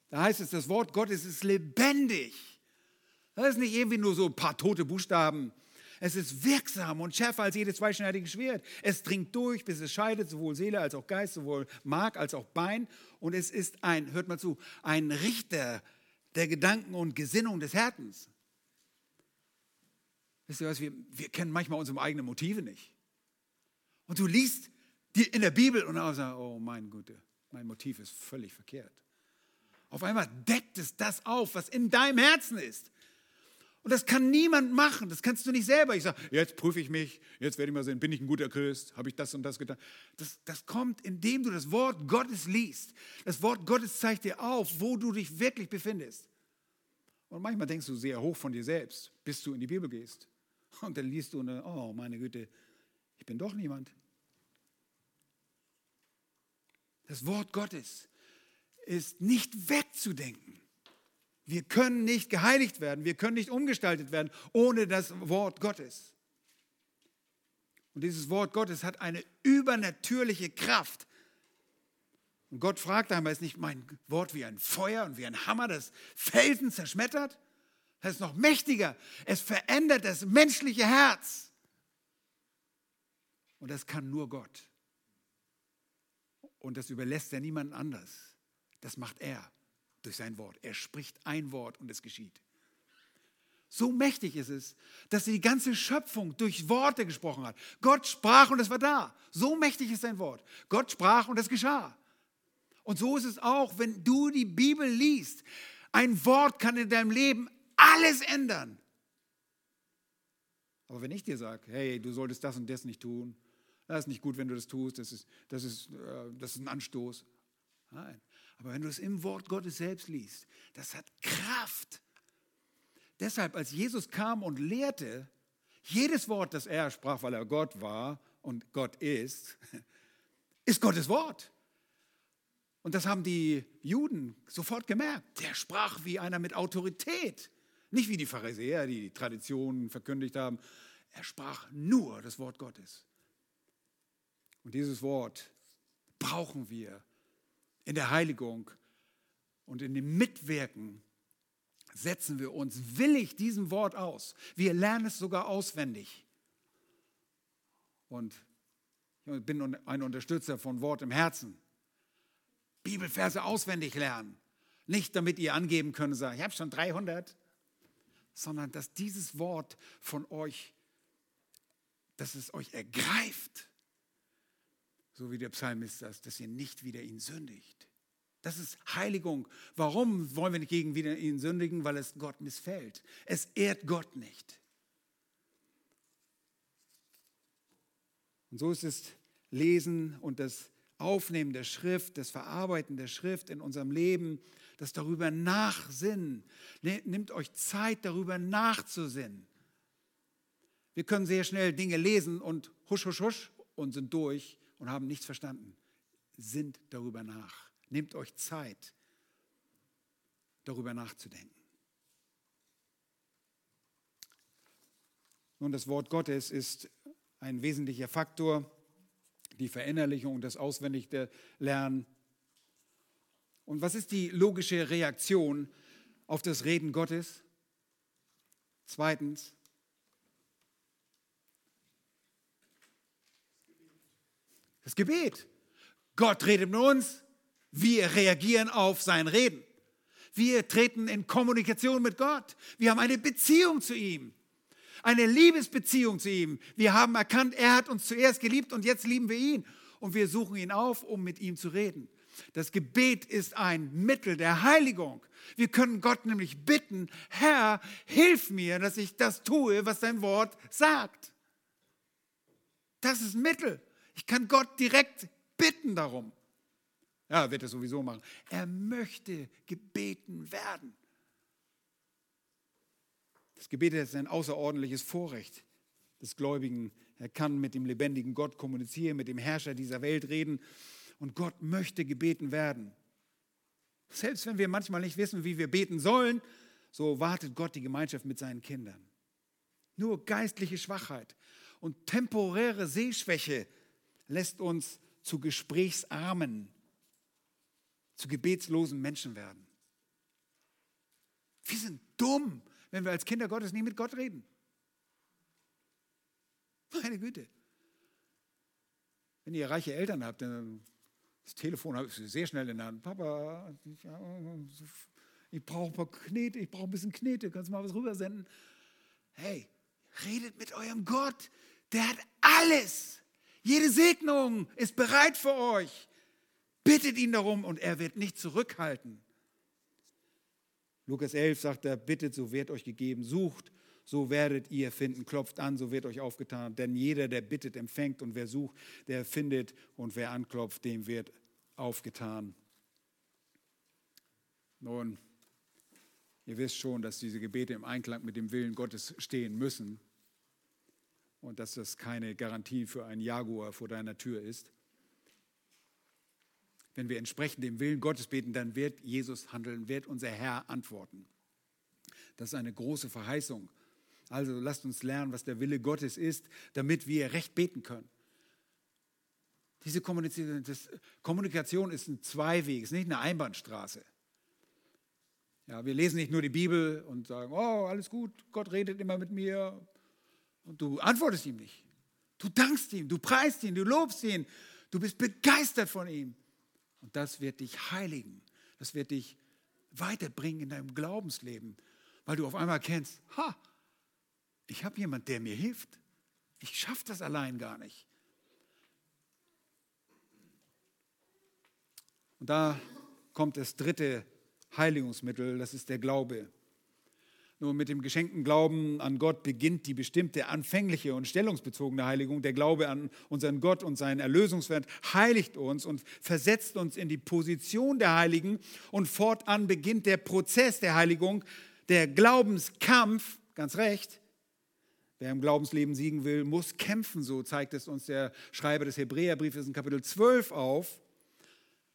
Speaker 1: Da heißt es, das Wort Gottes ist lebendig. Das ist nicht irgendwie nur so ein paar tote Buchstaben. Es ist wirksam und schärfer als jedes zweischneidige Schwert. Es dringt durch, bis es scheidet, sowohl Seele als auch Geist, sowohl Mark als auch Bein. Und es ist ein, hört mal zu, ein Richter der Gedanken und Gesinnung des Herzens. Wisst ihr was, wir, wir kennen manchmal unsere eigenen Motive nicht. Und du liest in der Bibel und dann sagst, oh mein Gute, mein Motiv ist völlig verkehrt. Auf einmal deckt es das auf, was in deinem Herzen ist. Und das kann niemand machen, das kannst du nicht selber. Ich sage, jetzt prüfe ich mich, jetzt werde ich mal sehen, bin ich ein guter Christ, habe ich das und das getan. Das, das kommt, indem du das Wort Gottes liest. Das Wort Gottes zeigt dir auf, wo du dich wirklich befindest. Und manchmal denkst du sehr hoch von dir selbst, bis du in die Bibel gehst. Und dann liest du, eine, oh meine Güte, ich bin doch niemand. Das Wort Gottes ist nicht wegzudenken. Wir können nicht geheiligt werden, wir können nicht umgestaltet werden ohne das Wort Gottes. Und dieses Wort Gottes hat eine übernatürliche Kraft. Und Gott fragt einmal, ist nicht mein Wort wie ein Feuer und wie ein Hammer, das Felsen zerschmettert? Das ist noch mächtiger. Es verändert das menschliche Herz. Und das kann nur Gott. Und das überlässt er niemand anders. Das macht er durch sein Wort. Er spricht ein Wort und es geschieht. So mächtig ist es, dass die ganze Schöpfung durch Worte gesprochen hat. Gott sprach und es war da. So mächtig ist sein Wort. Gott sprach und es geschah. Und so ist es auch, wenn du die Bibel liest. Ein Wort kann in deinem Leben alles ändern. Aber wenn ich dir sage, hey, du solltest das und das nicht tun, das ist nicht gut, wenn du das tust, das ist, das ist, äh, das ist ein Anstoß. Nein. Aber wenn du es im Wort Gottes selbst liest, das hat Kraft. Deshalb, als Jesus kam und lehrte, jedes Wort, das er sprach, weil er Gott war und Gott ist, ist Gottes Wort. Und das haben die Juden sofort gemerkt. Der sprach wie einer mit Autorität. Nicht wie die Pharisäer, die die Traditionen verkündigt haben. Er sprach nur das Wort Gottes. Und dieses Wort brauchen wir in der Heiligung und in dem Mitwirken setzen wir uns willig diesem Wort aus. Wir lernen es sogar auswendig. Und ich bin ein Unterstützer von Wort im Herzen. Bibelverse auswendig lernen. Nicht damit ihr angeben könnt und sagen, ich habe schon 300, sondern dass dieses Wort von euch, dass es euch ergreift so wie der Psalmist sagt, dass ihr nicht wieder ihn sündigt. Das ist Heiligung. Warum wollen wir nicht gegen wieder ihn sündigen? Weil es Gott missfällt. Es ehrt Gott nicht. Und so ist es Lesen und das Aufnehmen der Schrift, das Verarbeiten der Schrift in unserem Leben, das darüber nachsinnen. Nehmt euch Zeit, darüber nachzusinnen. Wir können sehr schnell Dinge lesen und husch, husch, husch und sind durch und haben nichts verstanden. Sinnt darüber nach. Nehmt euch Zeit, darüber nachzudenken. Nun, das Wort Gottes ist ein wesentlicher Faktor, die Verinnerlichung und das auswendige Lernen. Und was ist die logische Reaktion auf das Reden Gottes? Zweitens, Das Gebet. Gott redet mit uns, wir reagieren auf sein Reden. Wir treten in Kommunikation mit Gott. Wir haben eine Beziehung zu ihm. Eine Liebesbeziehung zu ihm. Wir haben erkannt, er hat uns zuerst geliebt und jetzt lieben wir ihn. Und wir suchen ihn auf, um mit ihm zu reden. Das Gebet ist ein Mittel der Heiligung. Wir können Gott nämlich bitten, Herr, hilf mir, dass ich das tue, was dein Wort sagt. Das ist ein Mittel. Ich kann Gott direkt bitten darum. Ja, er wird es sowieso machen. Er möchte gebeten werden. Das Gebet ist ein außerordentliches Vorrecht des Gläubigen. Er kann mit dem lebendigen Gott kommunizieren, mit dem Herrscher dieser Welt reden. Und Gott möchte gebeten werden. Selbst wenn wir manchmal nicht wissen, wie wir beten sollen, so wartet Gott die Gemeinschaft mit seinen Kindern. Nur geistliche Schwachheit und temporäre Sehschwäche lässt uns zu gesprächsarmen, zu gebetslosen Menschen werden. Wir sind dumm, wenn wir als Kinder Gottes nie mit Gott reden. Meine Güte. Wenn ihr reiche Eltern habt, dann das Telefon habe ich sehr schnell in der Hand. Papa, ich brauche ein paar Knete, ich brauche ein bisschen Knete, kannst du mal was rübersenden? Hey, redet mit eurem Gott, der hat alles. Jede Segnung ist bereit für euch. Bittet ihn darum und er wird nicht zurückhalten. Lukas 11 sagt er, bittet, so wird euch gegeben, sucht, so werdet ihr finden, klopft an, so wird euch aufgetan. Denn jeder, der bittet, empfängt und wer sucht, der findet und wer anklopft, dem wird aufgetan. Nun, ihr wisst schon, dass diese Gebete im Einklang mit dem Willen Gottes stehen müssen und dass das keine Garantie für einen Jaguar vor deiner Tür ist. Wenn wir entsprechend dem Willen Gottes beten, dann wird Jesus handeln, wird unser Herr antworten. Das ist eine große Verheißung. Also lasst uns lernen, was der Wille Gottes ist, damit wir recht beten können. Diese Kommunikation ist ein Zweiweg, ist nicht eine Einbahnstraße. Ja, wir lesen nicht nur die Bibel und sagen, oh, alles gut, Gott redet immer mit mir. Und du antwortest ihm nicht. Du dankst ihm, du preist ihn, du lobst ihn, du bist begeistert von ihm. Und das wird dich heiligen. Das wird dich weiterbringen in deinem Glaubensleben, weil du auf einmal kennst, ha, ich habe jemanden, der mir hilft. Ich schaffe das allein gar nicht. Und da kommt das dritte Heiligungsmittel, das ist der Glaube. Nur mit dem geschenkten Glauben an Gott beginnt die bestimmte anfängliche und stellungsbezogene Heiligung. Der Glaube an unseren Gott und seinen Erlösungswert heiligt uns und versetzt uns in die Position der Heiligen. Und fortan beginnt der Prozess der Heiligung, der Glaubenskampf, ganz recht. Wer im Glaubensleben siegen will, muss kämpfen, so zeigt es uns der Schreiber des Hebräerbriefes in Kapitel 12 auf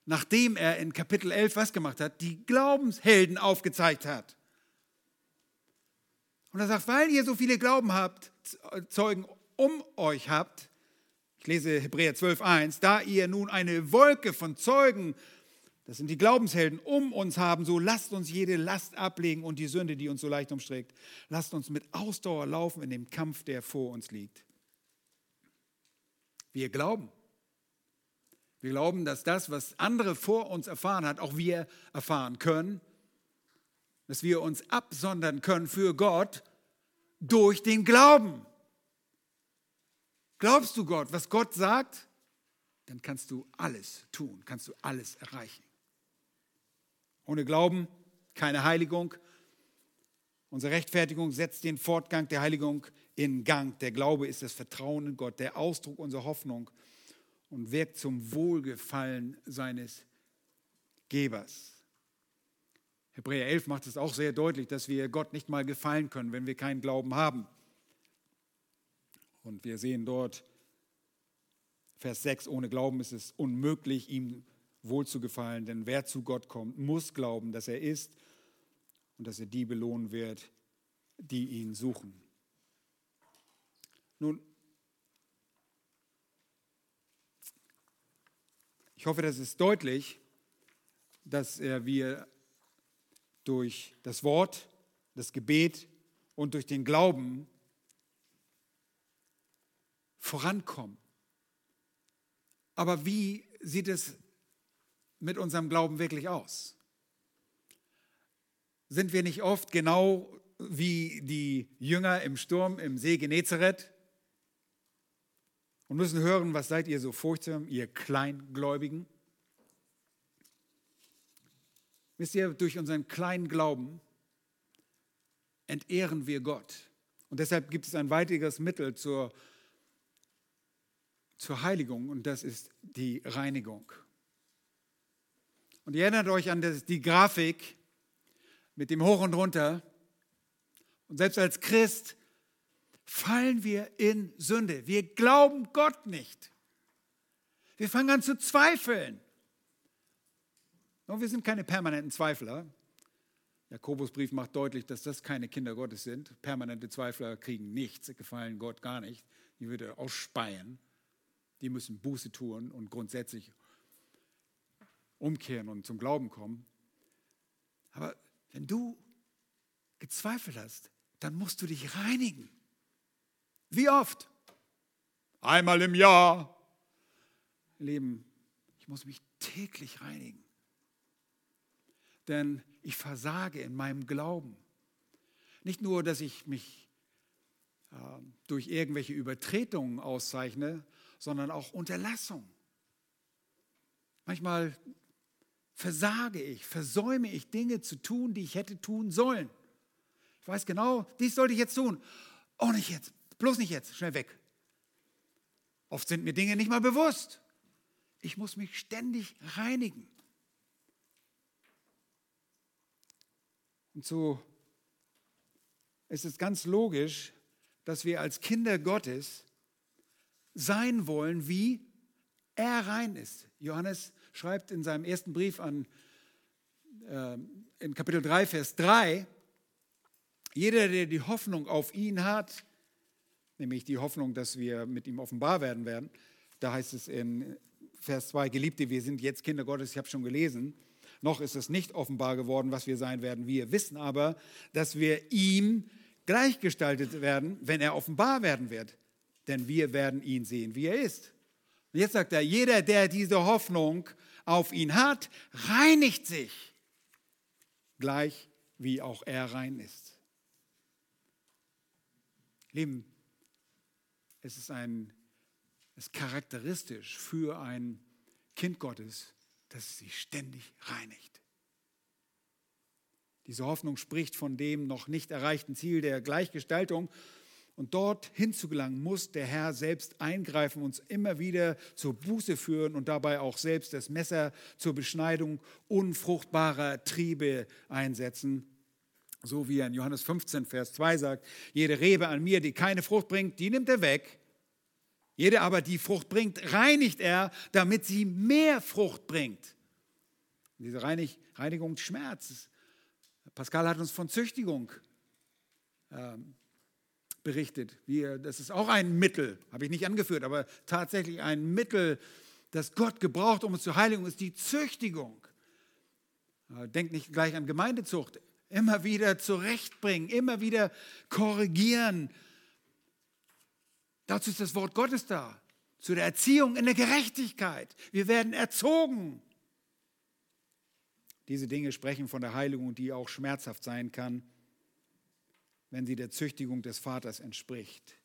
Speaker 1: nachdem er in Kapitel 11 was gemacht hat, die Glaubenshelden aufgezeigt hat. Und er sagt, weil ihr so viele Glauben habt, Zeugen um euch habt, ich lese Hebräer 12, 1, da ihr nun eine Wolke von Zeugen, das sind die Glaubenshelden, um uns haben, so lasst uns jede Last ablegen und die Sünde, die uns so leicht umstreckt. Lasst uns mit Ausdauer laufen in dem Kampf, der vor uns liegt. Wir glauben. Wir glauben, dass das, was andere vor uns erfahren hat, auch wir erfahren können. Dass wir uns absondern können für Gott durch den Glauben. Glaubst du Gott, was Gott sagt? Dann kannst du alles tun, kannst du alles erreichen. Ohne Glauben keine Heiligung. Unsere Rechtfertigung setzt den Fortgang der Heiligung in Gang. Der Glaube ist das Vertrauen in Gott, der Ausdruck unserer Hoffnung und wirkt zum Wohlgefallen seines Gebers. Hebräer 11 macht es auch sehr deutlich, dass wir Gott nicht mal gefallen können, wenn wir keinen Glauben haben. Und wir sehen dort Vers 6, ohne Glauben ist es unmöglich, ihm wohl zu gefallen, denn wer zu Gott kommt, muss glauben, dass er ist und dass er die belohnen wird, die ihn suchen. Nun, Ich hoffe, das ist deutlich, dass wir durch das Wort, das Gebet und durch den Glauben vorankommen. Aber wie sieht es mit unserem Glauben wirklich aus? Sind wir nicht oft genau wie die Jünger im Sturm im See Genezareth? und müssen hören, was seid ihr so furchtsam, ihr Kleingläubigen? Wisst ihr, durch unseren kleinen Glauben entehren wir Gott. Und deshalb gibt es ein weiteres Mittel zur, zur Heiligung und das ist die Reinigung. Und ihr erinnert euch an die Grafik mit dem Hoch und Runter. Und selbst als Christ fallen wir in Sünde. Wir glauben Gott nicht. Wir fangen an zu zweifeln. Und wir sind keine permanenten Zweifler. Jakobusbrief macht deutlich, dass das keine Kinder Gottes sind. Permanente Zweifler kriegen nichts, gefallen Gott gar nicht. Die würde ausspeien. Die müssen Buße tun und grundsätzlich umkehren und zum Glauben kommen. Aber wenn du gezweifelt hast, dann musst du dich reinigen. Wie oft? Einmal im Jahr. Leben, ich muss mich täglich reinigen. Denn ich versage in meinem Glauben. Nicht nur, dass ich mich äh, durch irgendwelche Übertretungen auszeichne, sondern auch Unterlassung. Manchmal versage ich, versäume ich Dinge zu tun, die ich hätte tun sollen. Ich weiß genau, dies sollte ich jetzt tun. Oh, nicht jetzt, bloß nicht jetzt, schnell weg. Oft sind mir Dinge nicht mal bewusst. Ich muss mich ständig reinigen. Und so ist es ganz logisch, dass wir als Kinder Gottes sein wollen, wie er rein ist. Johannes schreibt in seinem ersten Brief an, äh, in Kapitel 3, Vers 3, jeder, der die Hoffnung auf ihn hat, nämlich die Hoffnung, dass wir mit ihm offenbar werden werden, da heißt es in Vers 2, Geliebte, wir sind jetzt Kinder Gottes, ich habe schon gelesen, noch ist es nicht offenbar geworden, was wir sein werden. Wir wissen aber, dass wir ihm gleichgestaltet werden, wenn er offenbar werden wird. Denn wir werden ihn sehen, wie er ist. Und jetzt sagt er, jeder, der diese Hoffnung auf ihn hat, reinigt sich, gleich wie auch er rein ist. Lieben, es ist, ein, es ist charakteristisch für ein Kind Gottes, dass es sich ständig reinigt. Diese Hoffnung spricht von dem noch nicht erreichten Ziel der Gleichgestaltung. Und dort hinzugelangen muss der Herr selbst eingreifen, uns immer wieder zur Buße führen und dabei auch selbst das Messer zur Beschneidung unfruchtbarer Triebe einsetzen. So wie er in Johannes 15, Vers 2 sagt, jede Rebe an mir, die keine Frucht bringt, die nimmt er weg. Jede aber, die Frucht bringt, reinigt er, damit sie mehr Frucht bringt. Diese Reinig Reinigung Schmerz. Pascal hat uns von Züchtigung ähm, berichtet. Wir, das ist auch ein Mittel, habe ich nicht angeführt, aber tatsächlich ein Mittel, das Gott gebraucht, um uns zu heiligen, ist die Züchtigung. Äh, denkt nicht gleich an Gemeindezucht. Immer wieder zurechtbringen, immer wieder korrigieren, Dazu ist das Wort Gottes da. Zu der Erziehung in der Gerechtigkeit. Wir werden erzogen. Diese Dinge sprechen von der Heiligung, die auch schmerzhaft sein kann, wenn sie der Züchtigung des Vaters entspricht.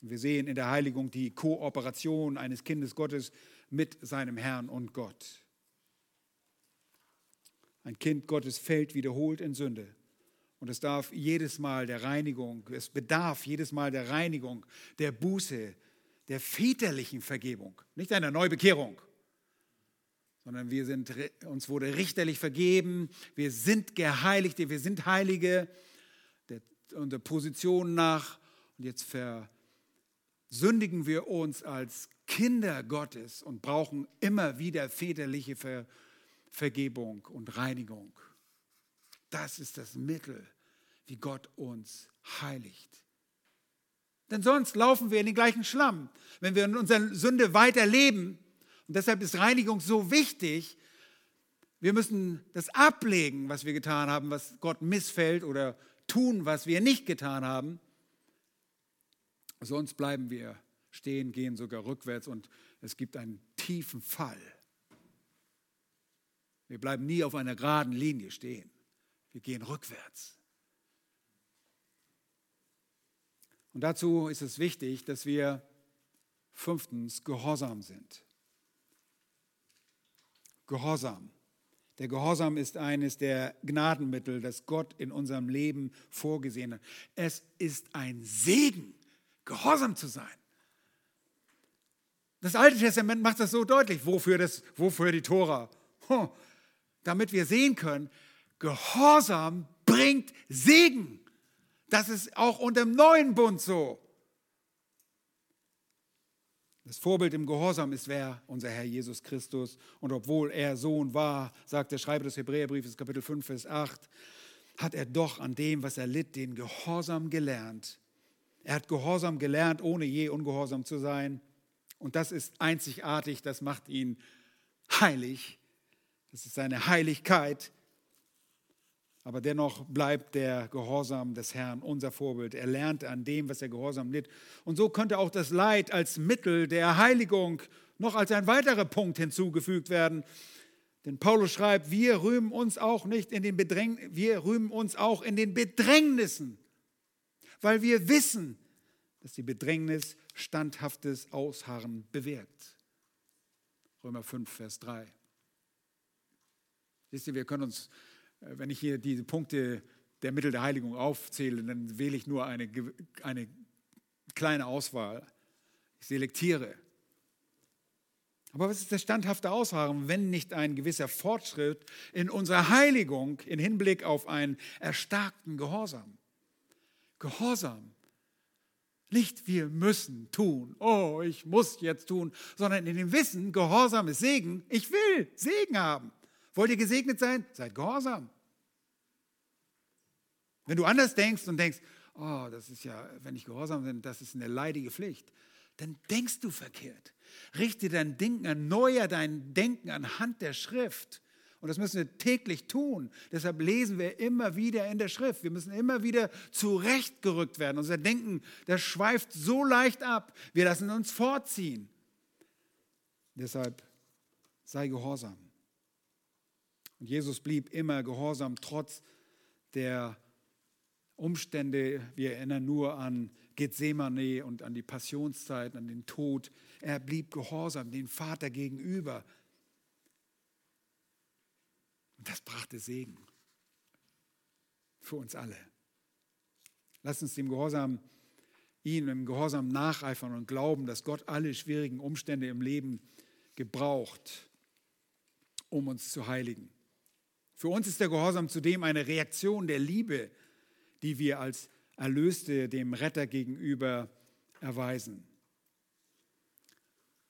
Speaker 1: Wir sehen in der Heiligung die Kooperation eines Kindes Gottes mit seinem Herrn und Gott. Ein Kind Gottes fällt wiederholt in Sünde. Und es darf jedes Mal der Reinigung, es bedarf jedes Mal der Reinigung, der Buße, der väterlichen Vergebung, nicht einer Neubekehrung, sondern wir sind, uns wurde richterlich vergeben, wir sind Geheiligte, wir sind Heilige, der, unserer Position nach. Und jetzt versündigen wir uns als Kinder Gottes und brauchen immer wieder väterliche Ver, Vergebung und Reinigung. Das ist das Mittel, wie Gott uns heiligt. Denn sonst laufen wir in den gleichen Schlamm. Wenn wir in unserer Sünde weiterleben, und deshalb ist Reinigung so wichtig, wir müssen das ablegen, was wir getan haben, was Gott missfällt oder tun, was wir nicht getan haben. Sonst bleiben wir stehen, gehen sogar rückwärts und es gibt einen tiefen Fall. Wir bleiben nie auf einer geraden Linie stehen. Wir gehen rückwärts. Und dazu ist es wichtig, dass wir fünftens gehorsam sind. Gehorsam. Der Gehorsam ist eines der Gnadenmittel, das Gott in unserem Leben vorgesehen hat. Es ist ein Segen, gehorsam zu sein. Das Alte Testament macht das so deutlich. Wofür, das, wofür die Tora? damit wir sehen können, Gehorsam bringt Segen. Das ist auch unter dem neuen Bund so. Das Vorbild im Gehorsam ist wer? Unser Herr Jesus Christus. Und obwohl er Sohn war, sagt der Schreiber des Hebräerbriefes, Kapitel 5, Vers 8, hat er doch an dem, was er litt, den Gehorsam gelernt. Er hat Gehorsam gelernt, ohne je ungehorsam zu sein. Und das ist einzigartig, das macht ihn heilig. Das ist seine Heiligkeit. Aber dennoch bleibt der Gehorsam des Herrn unser Vorbild. Er lernt an dem, was er Gehorsam litt. Und so könnte auch das Leid als Mittel der Heiligung noch als ein weiterer Punkt hinzugefügt werden. Denn Paulus schreibt, wir rühmen uns auch nicht in den Bedräng wir rühmen uns auch in den Bedrängnissen, weil wir wissen, dass die Bedrängnis standhaftes Ausharren bewirkt. Römer 5, Vers 3. Wisst ihr, wir können uns, wenn ich hier diese Punkte der Mittel der Heiligung aufzähle, dann wähle ich nur eine, eine kleine Auswahl. Ich selektiere. Aber was ist das standhafte Ausharren, wenn nicht ein gewisser Fortschritt in unserer Heiligung im Hinblick auf einen erstarkten Gehorsam? Gehorsam. Nicht wir müssen tun, oh, ich muss jetzt tun, sondern in dem Wissen, Gehorsam ist Segen, ich will Segen haben. Wollt ihr gesegnet sein? Seid gehorsam. Wenn du anders denkst und denkst, oh, das ist ja, wenn ich gehorsam bin, das ist eine leidige Pflicht, dann denkst du verkehrt. Richte dein Denken, erneuer dein Denken anhand der Schrift. Und das müssen wir täglich tun. Deshalb lesen wir immer wieder in der Schrift. Wir müssen immer wieder zurechtgerückt werden. Unser Denken, das schweift so leicht ab. Wir lassen uns vorziehen. Deshalb sei gehorsam. Und Jesus blieb immer gehorsam, trotz der Umstände. Wir erinnern nur an Gethsemane und an die Passionszeit, an den Tod. Er blieb gehorsam dem Vater gegenüber. Und das brachte Segen für uns alle. Lass uns dem Gehorsam, ihn im Gehorsam nacheifern und glauben, dass Gott alle schwierigen Umstände im Leben gebraucht, um uns zu heiligen. Für uns ist der Gehorsam zudem eine Reaktion der Liebe, die wir als Erlöste dem Retter gegenüber erweisen.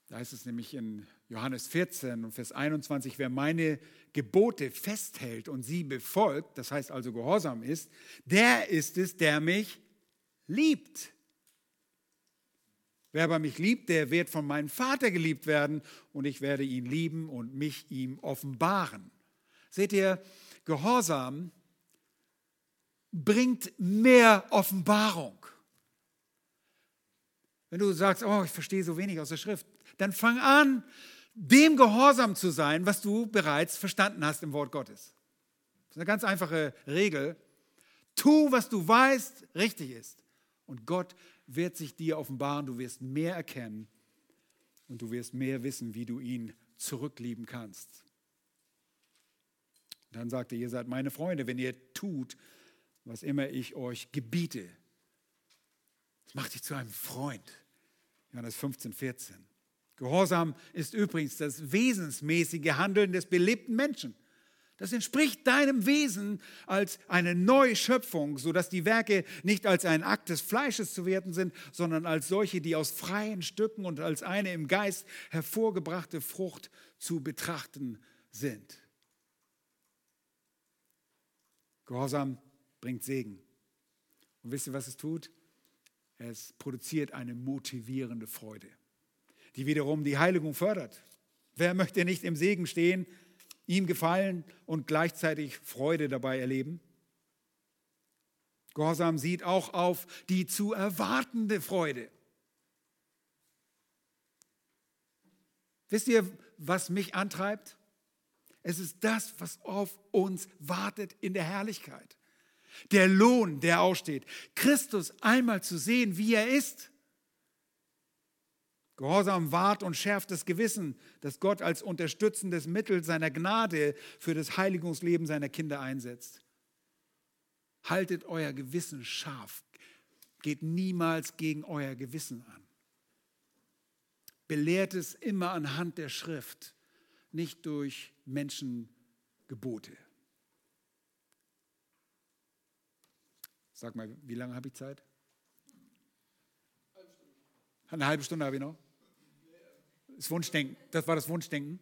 Speaker 1: Da heißt es nämlich in Johannes 14 und Vers 21, wer meine Gebote festhält und sie befolgt, das heißt also gehorsam ist, der ist es, der mich liebt. Wer aber mich liebt, der wird von meinem Vater geliebt werden und ich werde ihn lieben und mich ihm offenbaren. Seht ihr, Gehorsam bringt mehr Offenbarung. Wenn du sagst, oh, ich verstehe so wenig aus der Schrift, dann fang an, dem gehorsam zu sein, was du bereits verstanden hast im Wort Gottes. Das ist eine ganz einfache Regel. Tu, was du weißt, richtig ist. Und Gott wird sich dir offenbaren, du wirst mehr erkennen und du wirst mehr wissen, wie du ihn zurücklieben kannst. Dann sagte ihr seid meine Freunde, wenn ihr tut, was immer ich euch gebiete. Das macht dich zu einem Freund. Johannes 15, 14. Gehorsam ist übrigens das wesensmäßige Handeln des belebten Menschen. Das entspricht deinem Wesen als eine neue Schöpfung, sodass die Werke nicht als ein Akt des Fleisches zu werten sind, sondern als solche, die aus freien Stücken und als eine im Geist hervorgebrachte Frucht zu betrachten sind. Gehorsam bringt Segen. Und wisst ihr, was es tut? Es produziert eine motivierende Freude, die wiederum die Heiligung fördert. Wer möchte nicht im Segen stehen, ihm gefallen und gleichzeitig Freude dabei erleben? Gehorsam sieht auch auf die zu erwartende Freude. Wisst ihr, was mich antreibt? Es ist das, was auf uns wartet in der Herrlichkeit. Der Lohn, der aussteht. Christus einmal zu sehen, wie er ist. Gehorsam wahrt und schärft das Gewissen, das Gott als unterstützendes Mittel seiner Gnade für das Heiligungsleben seiner Kinder einsetzt. Haltet euer Gewissen scharf. Geht niemals gegen euer Gewissen an. Belehrt es immer anhand der Schrift nicht durch Menschenbehauptungen. Gebote. Sag mal, wie lange habe ich Zeit? Eine halbe Stunde habe ich noch. Das Wunschdenken, das war das Wunschdenken.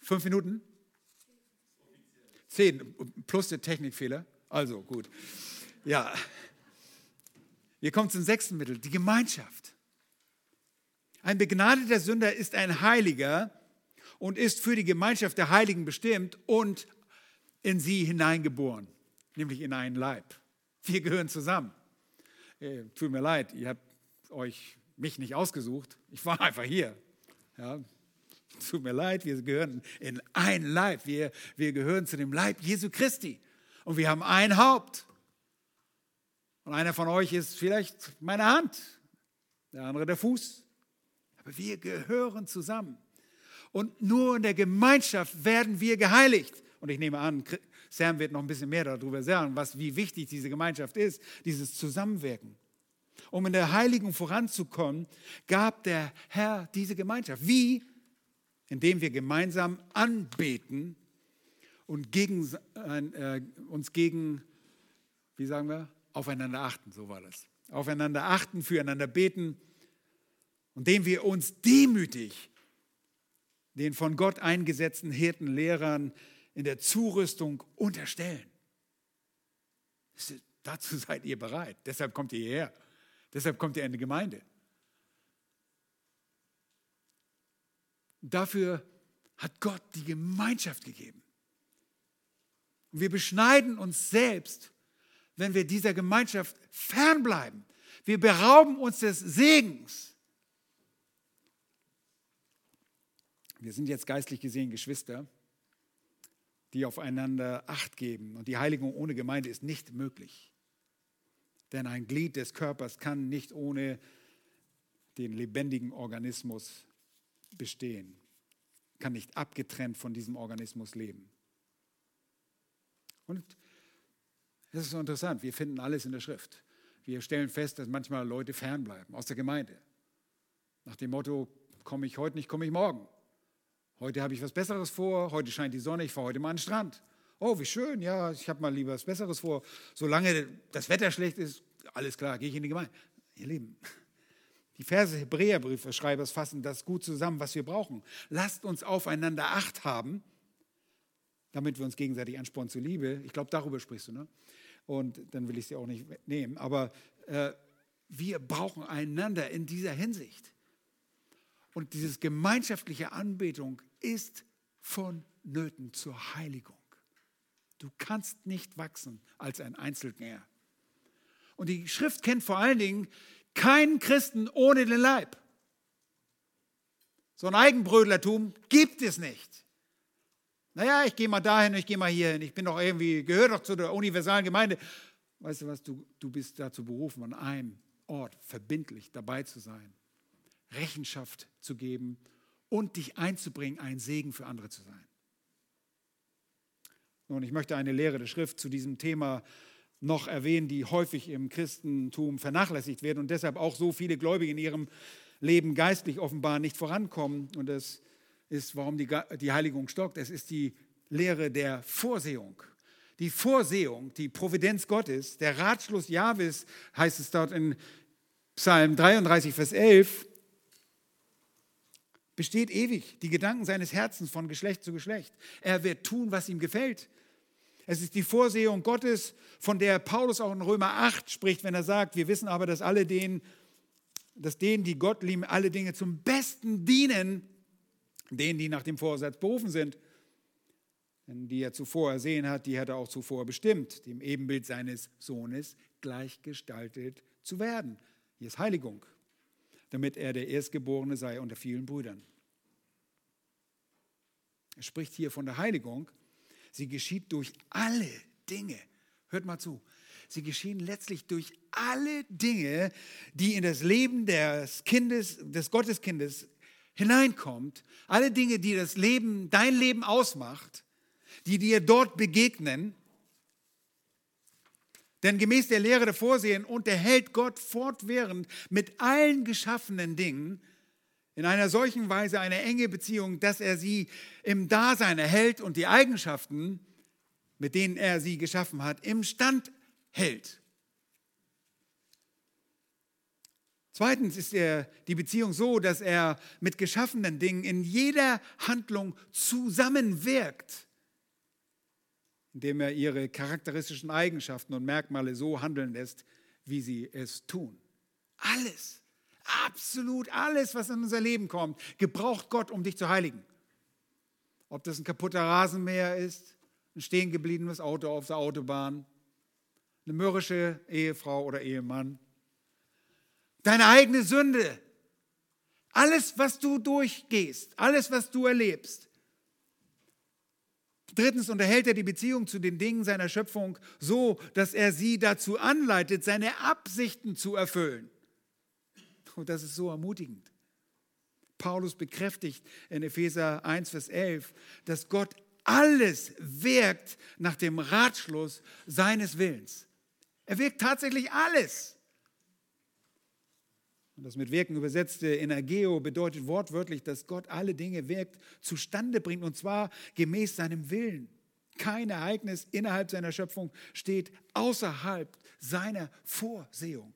Speaker 1: Fünf Minuten? Zehn, plus der Technikfehler. Also gut. Ja. Wir kommen zum sechsten Mittel, die Gemeinschaft. Ein begnadeter Sünder ist ein Heiliger und ist für die Gemeinschaft der Heiligen bestimmt und in sie hineingeboren, nämlich in einen Leib. Wir gehören zusammen. Äh, tut mir leid, ihr habt euch mich nicht ausgesucht. Ich war einfach hier. Ja, tut mir leid, wir gehören in ein Leib. Wir, wir gehören zu dem Leib Jesu Christi. Und wir haben ein Haupt. Und einer von euch ist vielleicht meine Hand, der andere der Fuß. Aber wir gehören zusammen. Und nur in der Gemeinschaft werden wir geheiligt. Und ich nehme an, Sam wird noch ein bisschen mehr darüber sagen, was, wie wichtig diese Gemeinschaft ist, dieses Zusammenwirken. Um in der Heiligung voranzukommen, gab der Herr diese Gemeinschaft. Wie? Indem wir gemeinsam anbeten und gegen, äh, uns gegen, wie sagen wir, aufeinander achten, so war das. Aufeinander achten, füreinander beten, indem wir uns demütig den von Gott eingesetzten Hirten, Lehrern in der Zurüstung unterstellen. Dazu seid ihr bereit. Deshalb kommt ihr hierher. Deshalb kommt ihr in die Gemeinde. Dafür hat Gott die Gemeinschaft gegeben. Und wir beschneiden uns selbst, wenn wir dieser Gemeinschaft fernbleiben. Wir berauben uns des Segens. Wir sind jetzt geistlich gesehen Geschwister, die aufeinander Acht geben. Und die Heiligung ohne Gemeinde ist nicht möglich. Denn ein Glied des Körpers kann nicht ohne den lebendigen Organismus bestehen, kann nicht abgetrennt von diesem Organismus leben. Und es ist so interessant, wir finden alles in der Schrift. Wir stellen fest, dass manchmal Leute fernbleiben aus der Gemeinde. Nach dem Motto, komme ich heute nicht, komme ich morgen. Heute habe ich was Besseres vor, heute scheint die Sonne, ich fahre heute mal an den Strand. Oh, wie schön, ja, ich habe mal lieber was Besseres vor. Solange das Wetter schlecht ist, alles klar, gehe ich in die Gemeinde. Ihr Lieben, die Verse Hebräerbriefschreibers fassen das gut zusammen, was wir brauchen. Lasst uns aufeinander Acht haben, damit wir uns gegenseitig anspornen zur Liebe. Ich glaube, darüber sprichst du, ne? Und dann will ich sie auch nicht nehmen. Aber äh, wir brauchen einander in dieser Hinsicht. Und diese gemeinschaftliche Anbetung ist vonnöten zur Heiligung. Du kannst nicht wachsen als ein Einzelgänger. Und die Schrift kennt vor allen Dingen keinen Christen ohne den Leib. So ein Eigenbrödlertum gibt es nicht. Naja, ich gehe mal dahin, ich gehe mal hierhin, ich bin doch irgendwie, gehöre doch zu der universalen Gemeinde. Weißt du was, du, du bist dazu berufen, an einem Ort verbindlich dabei zu sein, Rechenschaft zu geben und dich einzubringen, ein Segen für andere zu sein. Nun, ich möchte eine Lehre der Schrift zu diesem Thema noch erwähnen, die häufig im Christentum vernachlässigt werden und deshalb auch so viele Gläubige in ihrem Leben geistlich offenbar nicht vorankommen. Und das ist, warum die, die Heiligung stockt. Es ist die Lehre der Vorsehung. Die Vorsehung, die Providenz Gottes, der Ratschluss Jahwes, heißt es dort in Psalm 33, Vers 11, besteht ewig, die Gedanken seines Herzens von Geschlecht zu Geschlecht. Er wird tun, was ihm gefällt. Es ist die Vorsehung Gottes, von der Paulus auch in Römer 8 spricht, wenn er sagt, wir wissen aber, dass alle denen, dass denen, die Gott lieben, alle Dinge zum Besten dienen, denen, die nach dem Vorsatz berufen sind. Denn die er zuvor ersehen hat, die hat er auch zuvor bestimmt, dem Ebenbild seines Sohnes gleichgestaltet zu werden. Hier ist Heiligung, damit er der Erstgeborene sei unter vielen Brüdern. Er spricht hier von der Heiligung, Sie geschieht durch alle Dinge. Hört mal zu. Sie geschehen letztlich durch alle Dinge, die in das Leben des Kindes, des Gotteskindes hineinkommt. Alle Dinge, die das Leben, dein Leben ausmacht, die dir dort begegnen. Denn gemäß der Lehre der Vorsehen unterhält Gott fortwährend mit allen geschaffenen Dingen in einer solchen Weise eine enge Beziehung, dass er sie im Dasein erhält und die Eigenschaften, mit denen er sie geschaffen hat, im Stand hält. Zweitens ist er die Beziehung so, dass er mit geschaffenen Dingen in jeder Handlung zusammenwirkt, indem er ihre charakteristischen Eigenschaften und Merkmale so handeln lässt, wie sie es tun. Alles, absolut alles, was in unser Leben kommt, gebraucht Gott, um dich zu heiligen. Ob das ein kaputter Rasenmäher ist, ein stehen gebliebenes Auto auf der Autobahn, eine mürrische Ehefrau oder Ehemann, deine eigene Sünde, alles, was du durchgehst, alles, was du erlebst. Drittens unterhält er die Beziehung zu den Dingen seiner Schöpfung so, dass er sie dazu anleitet, seine Absichten zu erfüllen. Und das ist so ermutigend. Paulus bekräftigt in Epheser 1, Vers 11, dass Gott alles wirkt nach dem Ratschluss seines Willens. Er wirkt tatsächlich alles. Und das mit wirken übersetzte Energeo bedeutet wortwörtlich, dass Gott alle Dinge wirkt, zustande bringt und zwar gemäß seinem Willen. Kein Ereignis innerhalb seiner Schöpfung steht außerhalb seiner Vorsehung.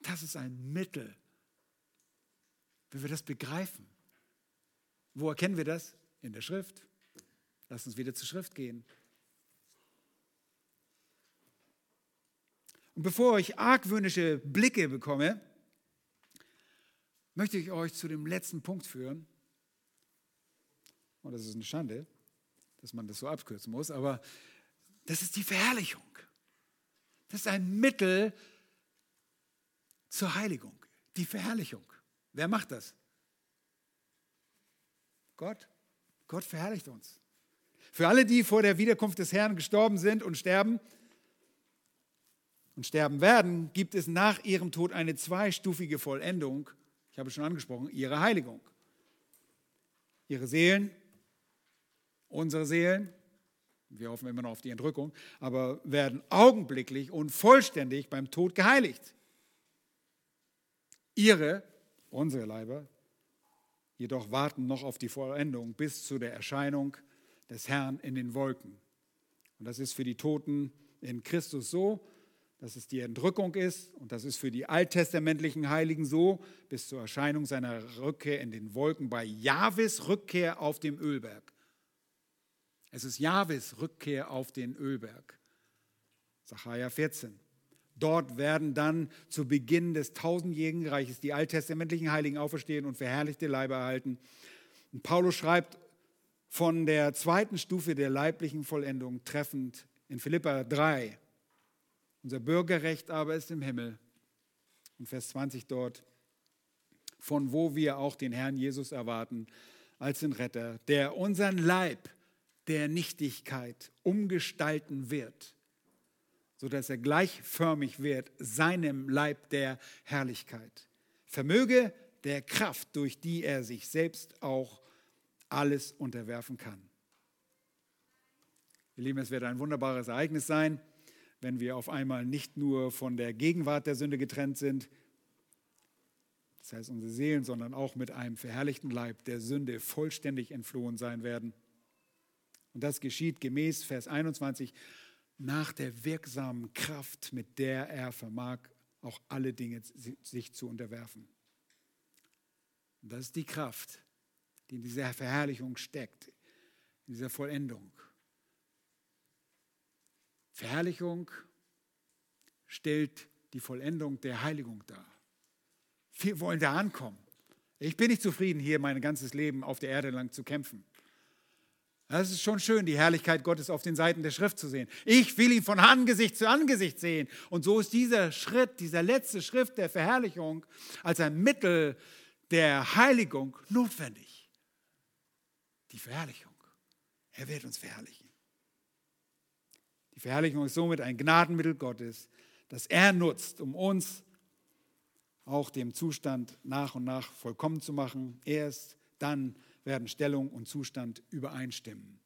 Speaker 1: Das ist ein Mittel, wenn wir das begreifen. Wo erkennen wir das? In der Schrift. Lass uns wieder zur Schrift gehen. Und bevor ich argwöhnische Blicke bekomme, möchte ich euch zu dem letzten Punkt führen. Und das ist eine Schande, dass man das so abkürzen muss, aber das ist die Verherrlichung. Das ist ein Mittel zur Heiligung, die Verherrlichung. Wer macht das? Gott. Gott verherrlicht uns. Für alle, die vor der Wiederkunft des Herrn gestorben sind und sterben, und sterben werden, gibt es nach ihrem Tod eine zweistufige Vollendung. Ich habe es schon angesprochen, ihre Heiligung. Ihre Seelen, unsere Seelen, wir hoffen immer noch auf die Entrückung, aber werden augenblicklich und vollständig beim Tod geheiligt. Ihre, unsere Leiber, jedoch warten noch auf die Vollendung bis zu der Erscheinung des Herrn in den Wolken. Und das ist für die Toten in Christus so, dass es die Entrückung ist und das ist für die alttestamentlichen Heiligen so, bis zur Erscheinung seiner Rückkehr in den Wolken bei Jahwes Rückkehr auf dem Ölberg. Es ist Jahwes Rückkehr auf den Ölberg. Sacharja 14. Dort werden dann zu Beginn des tausendjährigen Reiches die alttestamentlichen Heiligen auferstehen und verherrlichte Leibe erhalten. Und Paulus schreibt von der zweiten Stufe der leiblichen Vollendung treffend in Philippa 3, unser Bürgerrecht aber ist im Himmel. Und Vers 20 dort, von wo wir auch den Herrn Jesus erwarten als den Retter, der unseren Leib der Nichtigkeit umgestalten wird, sodass er gleichförmig wird seinem Leib der Herrlichkeit. Vermöge der Kraft, durch die er sich selbst auch alles unterwerfen kann. Ihr Lieben, es wird ein wunderbares Ereignis sein wenn wir auf einmal nicht nur von der Gegenwart der Sünde getrennt sind, das heißt unsere Seelen, sondern auch mit einem verherrlichten Leib der Sünde vollständig entflohen sein werden. Und das geschieht gemäß Vers 21 nach der wirksamen Kraft, mit der er vermag, auch alle Dinge sich zu unterwerfen. Und das ist die Kraft, die in dieser Verherrlichung steckt, in dieser Vollendung. Verherrlichung stellt die Vollendung der Heiligung dar. Wir wollen da ankommen. Ich bin nicht zufrieden, hier mein ganzes Leben auf der Erde lang zu kämpfen. Es ist schon schön, die Herrlichkeit Gottes auf den Seiten der Schrift zu sehen. Ich will ihn von Angesicht zu Angesicht sehen. Und so ist dieser Schritt, dieser letzte Schritt der Verherrlichung als ein Mittel der Heiligung notwendig. Die Verherrlichung. Er wird uns verherrlichen. Die Verherrlichung ist somit ein Gnadenmittel Gottes, das er nutzt, um uns auch dem Zustand nach und nach vollkommen zu machen. Erst dann werden Stellung und Zustand übereinstimmen.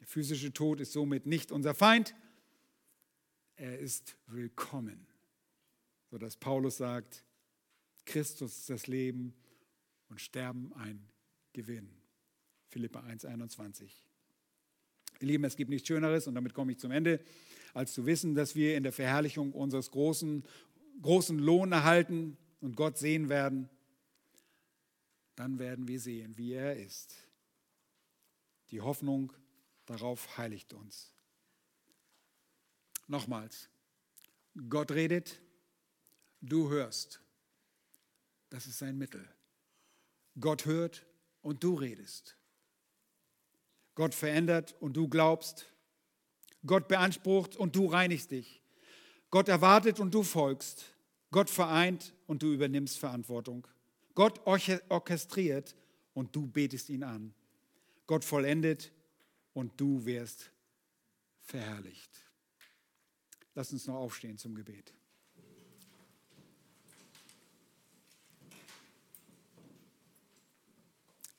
Speaker 1: Der physische Tod ist somit nicht unser Feind, er ist willkommen. So dass Paulus sagt, Christus ist das Leben und Sterben ein Gewinn. Philippa 1,21. Ihr Lieben, es gibt nichts Schöneres, und damit komme ich zum Ende, als zu wissen, dass wir in der Verherrlichung unseres großen, großen Lohn erhalten und Gott sehen werden. Dann werden wir sehen, wie er ist. Die Hoffnung darauf heiligt uns. Nochmals, Gott redet, du hörst. Das ist sein Mittel. Gott hört und du redest. Gott verändert und du glaubst. Gott beansprucht und du reinigst dich. Gott erwartet und du folgst. Gott vereint und du übernimmst Verantwortung. Gott orchestriert und du betest ihn an. Gott vollendet und du wirst verherrlicht. Lass uns noch aufstehen zum Gebet.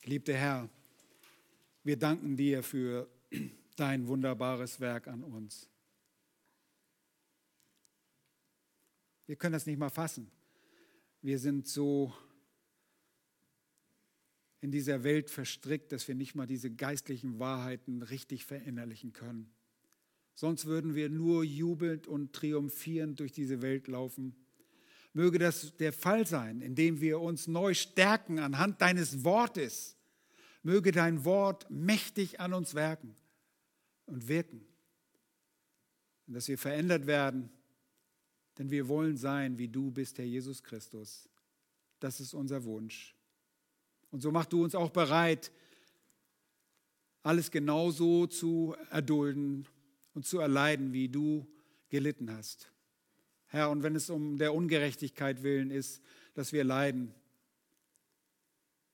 Speaker 1: Geliebter Herr, wir danken dir für dein wunderbares Werk an uns. Wir können das nicht mal fassen. Wir sind so in dieser Welt verstrickt, dass wir nicht mal diese geistlichen Wahrheiten richtig verinnerlichen können. Sonst würden wir nur jubelnd und triumphierend durch diese Welt laufen. Möge das der Fall sein, indem wir uns neu stärken anhand deines Wortes Möge dein Wort mächtig an uns werken und wirken. Und dass wir verändert werden, denn wir wollen sein, wie du bist, Herr Jesus Christus. Das ist unser Wunsch. Und so mach du uns auch bereit, alles genauso zu erdulden und zu erleiden, wie du gelitten hast. Herr, und wenn es um der Ungerechtigkeit willen ist, dass wir leiden,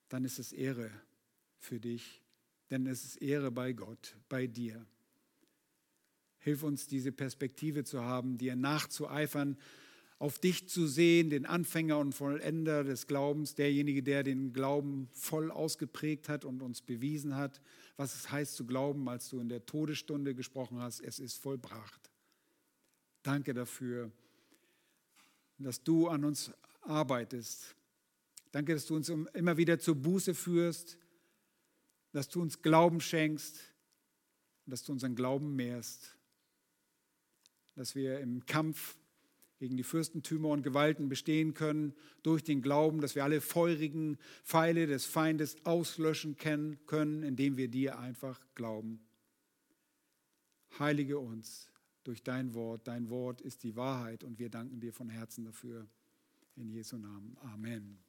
Speaker 1: dann ist es Ehre für dich, denn es ist Ehre bei Gott, bei dir. Hilf uns, diese Perspektive zu haben, dir nachzueifern, auf dich zu sehen, den Anfänger und Vollender des Glaubens, derjenige, der den Glauben voll ausgeprägt hat und uns bewiesen hat, was es heißt zu glauben, als du in der Todesstunde gesprochen hast, es ist vollbracht. Danke dafür, dass du an uns arbeitest. Danke, dass du uns immer wieder zur Buße führst, dass du uns Glauben schenkst dass du unseren Glauben mehrst, dass wir im Kampf gegen die Fürstentümer und Gewalten bestehen können durch den Glauben, dass wir alle feurigen Pfeile des Feindes auslöschen können, indem wir dir einfach glauben. Heilige uns durch dein Wort. Dein Wort ist die Wahrheit und wir danken dir von Herzen dafür. In Jesu Namen. Amen.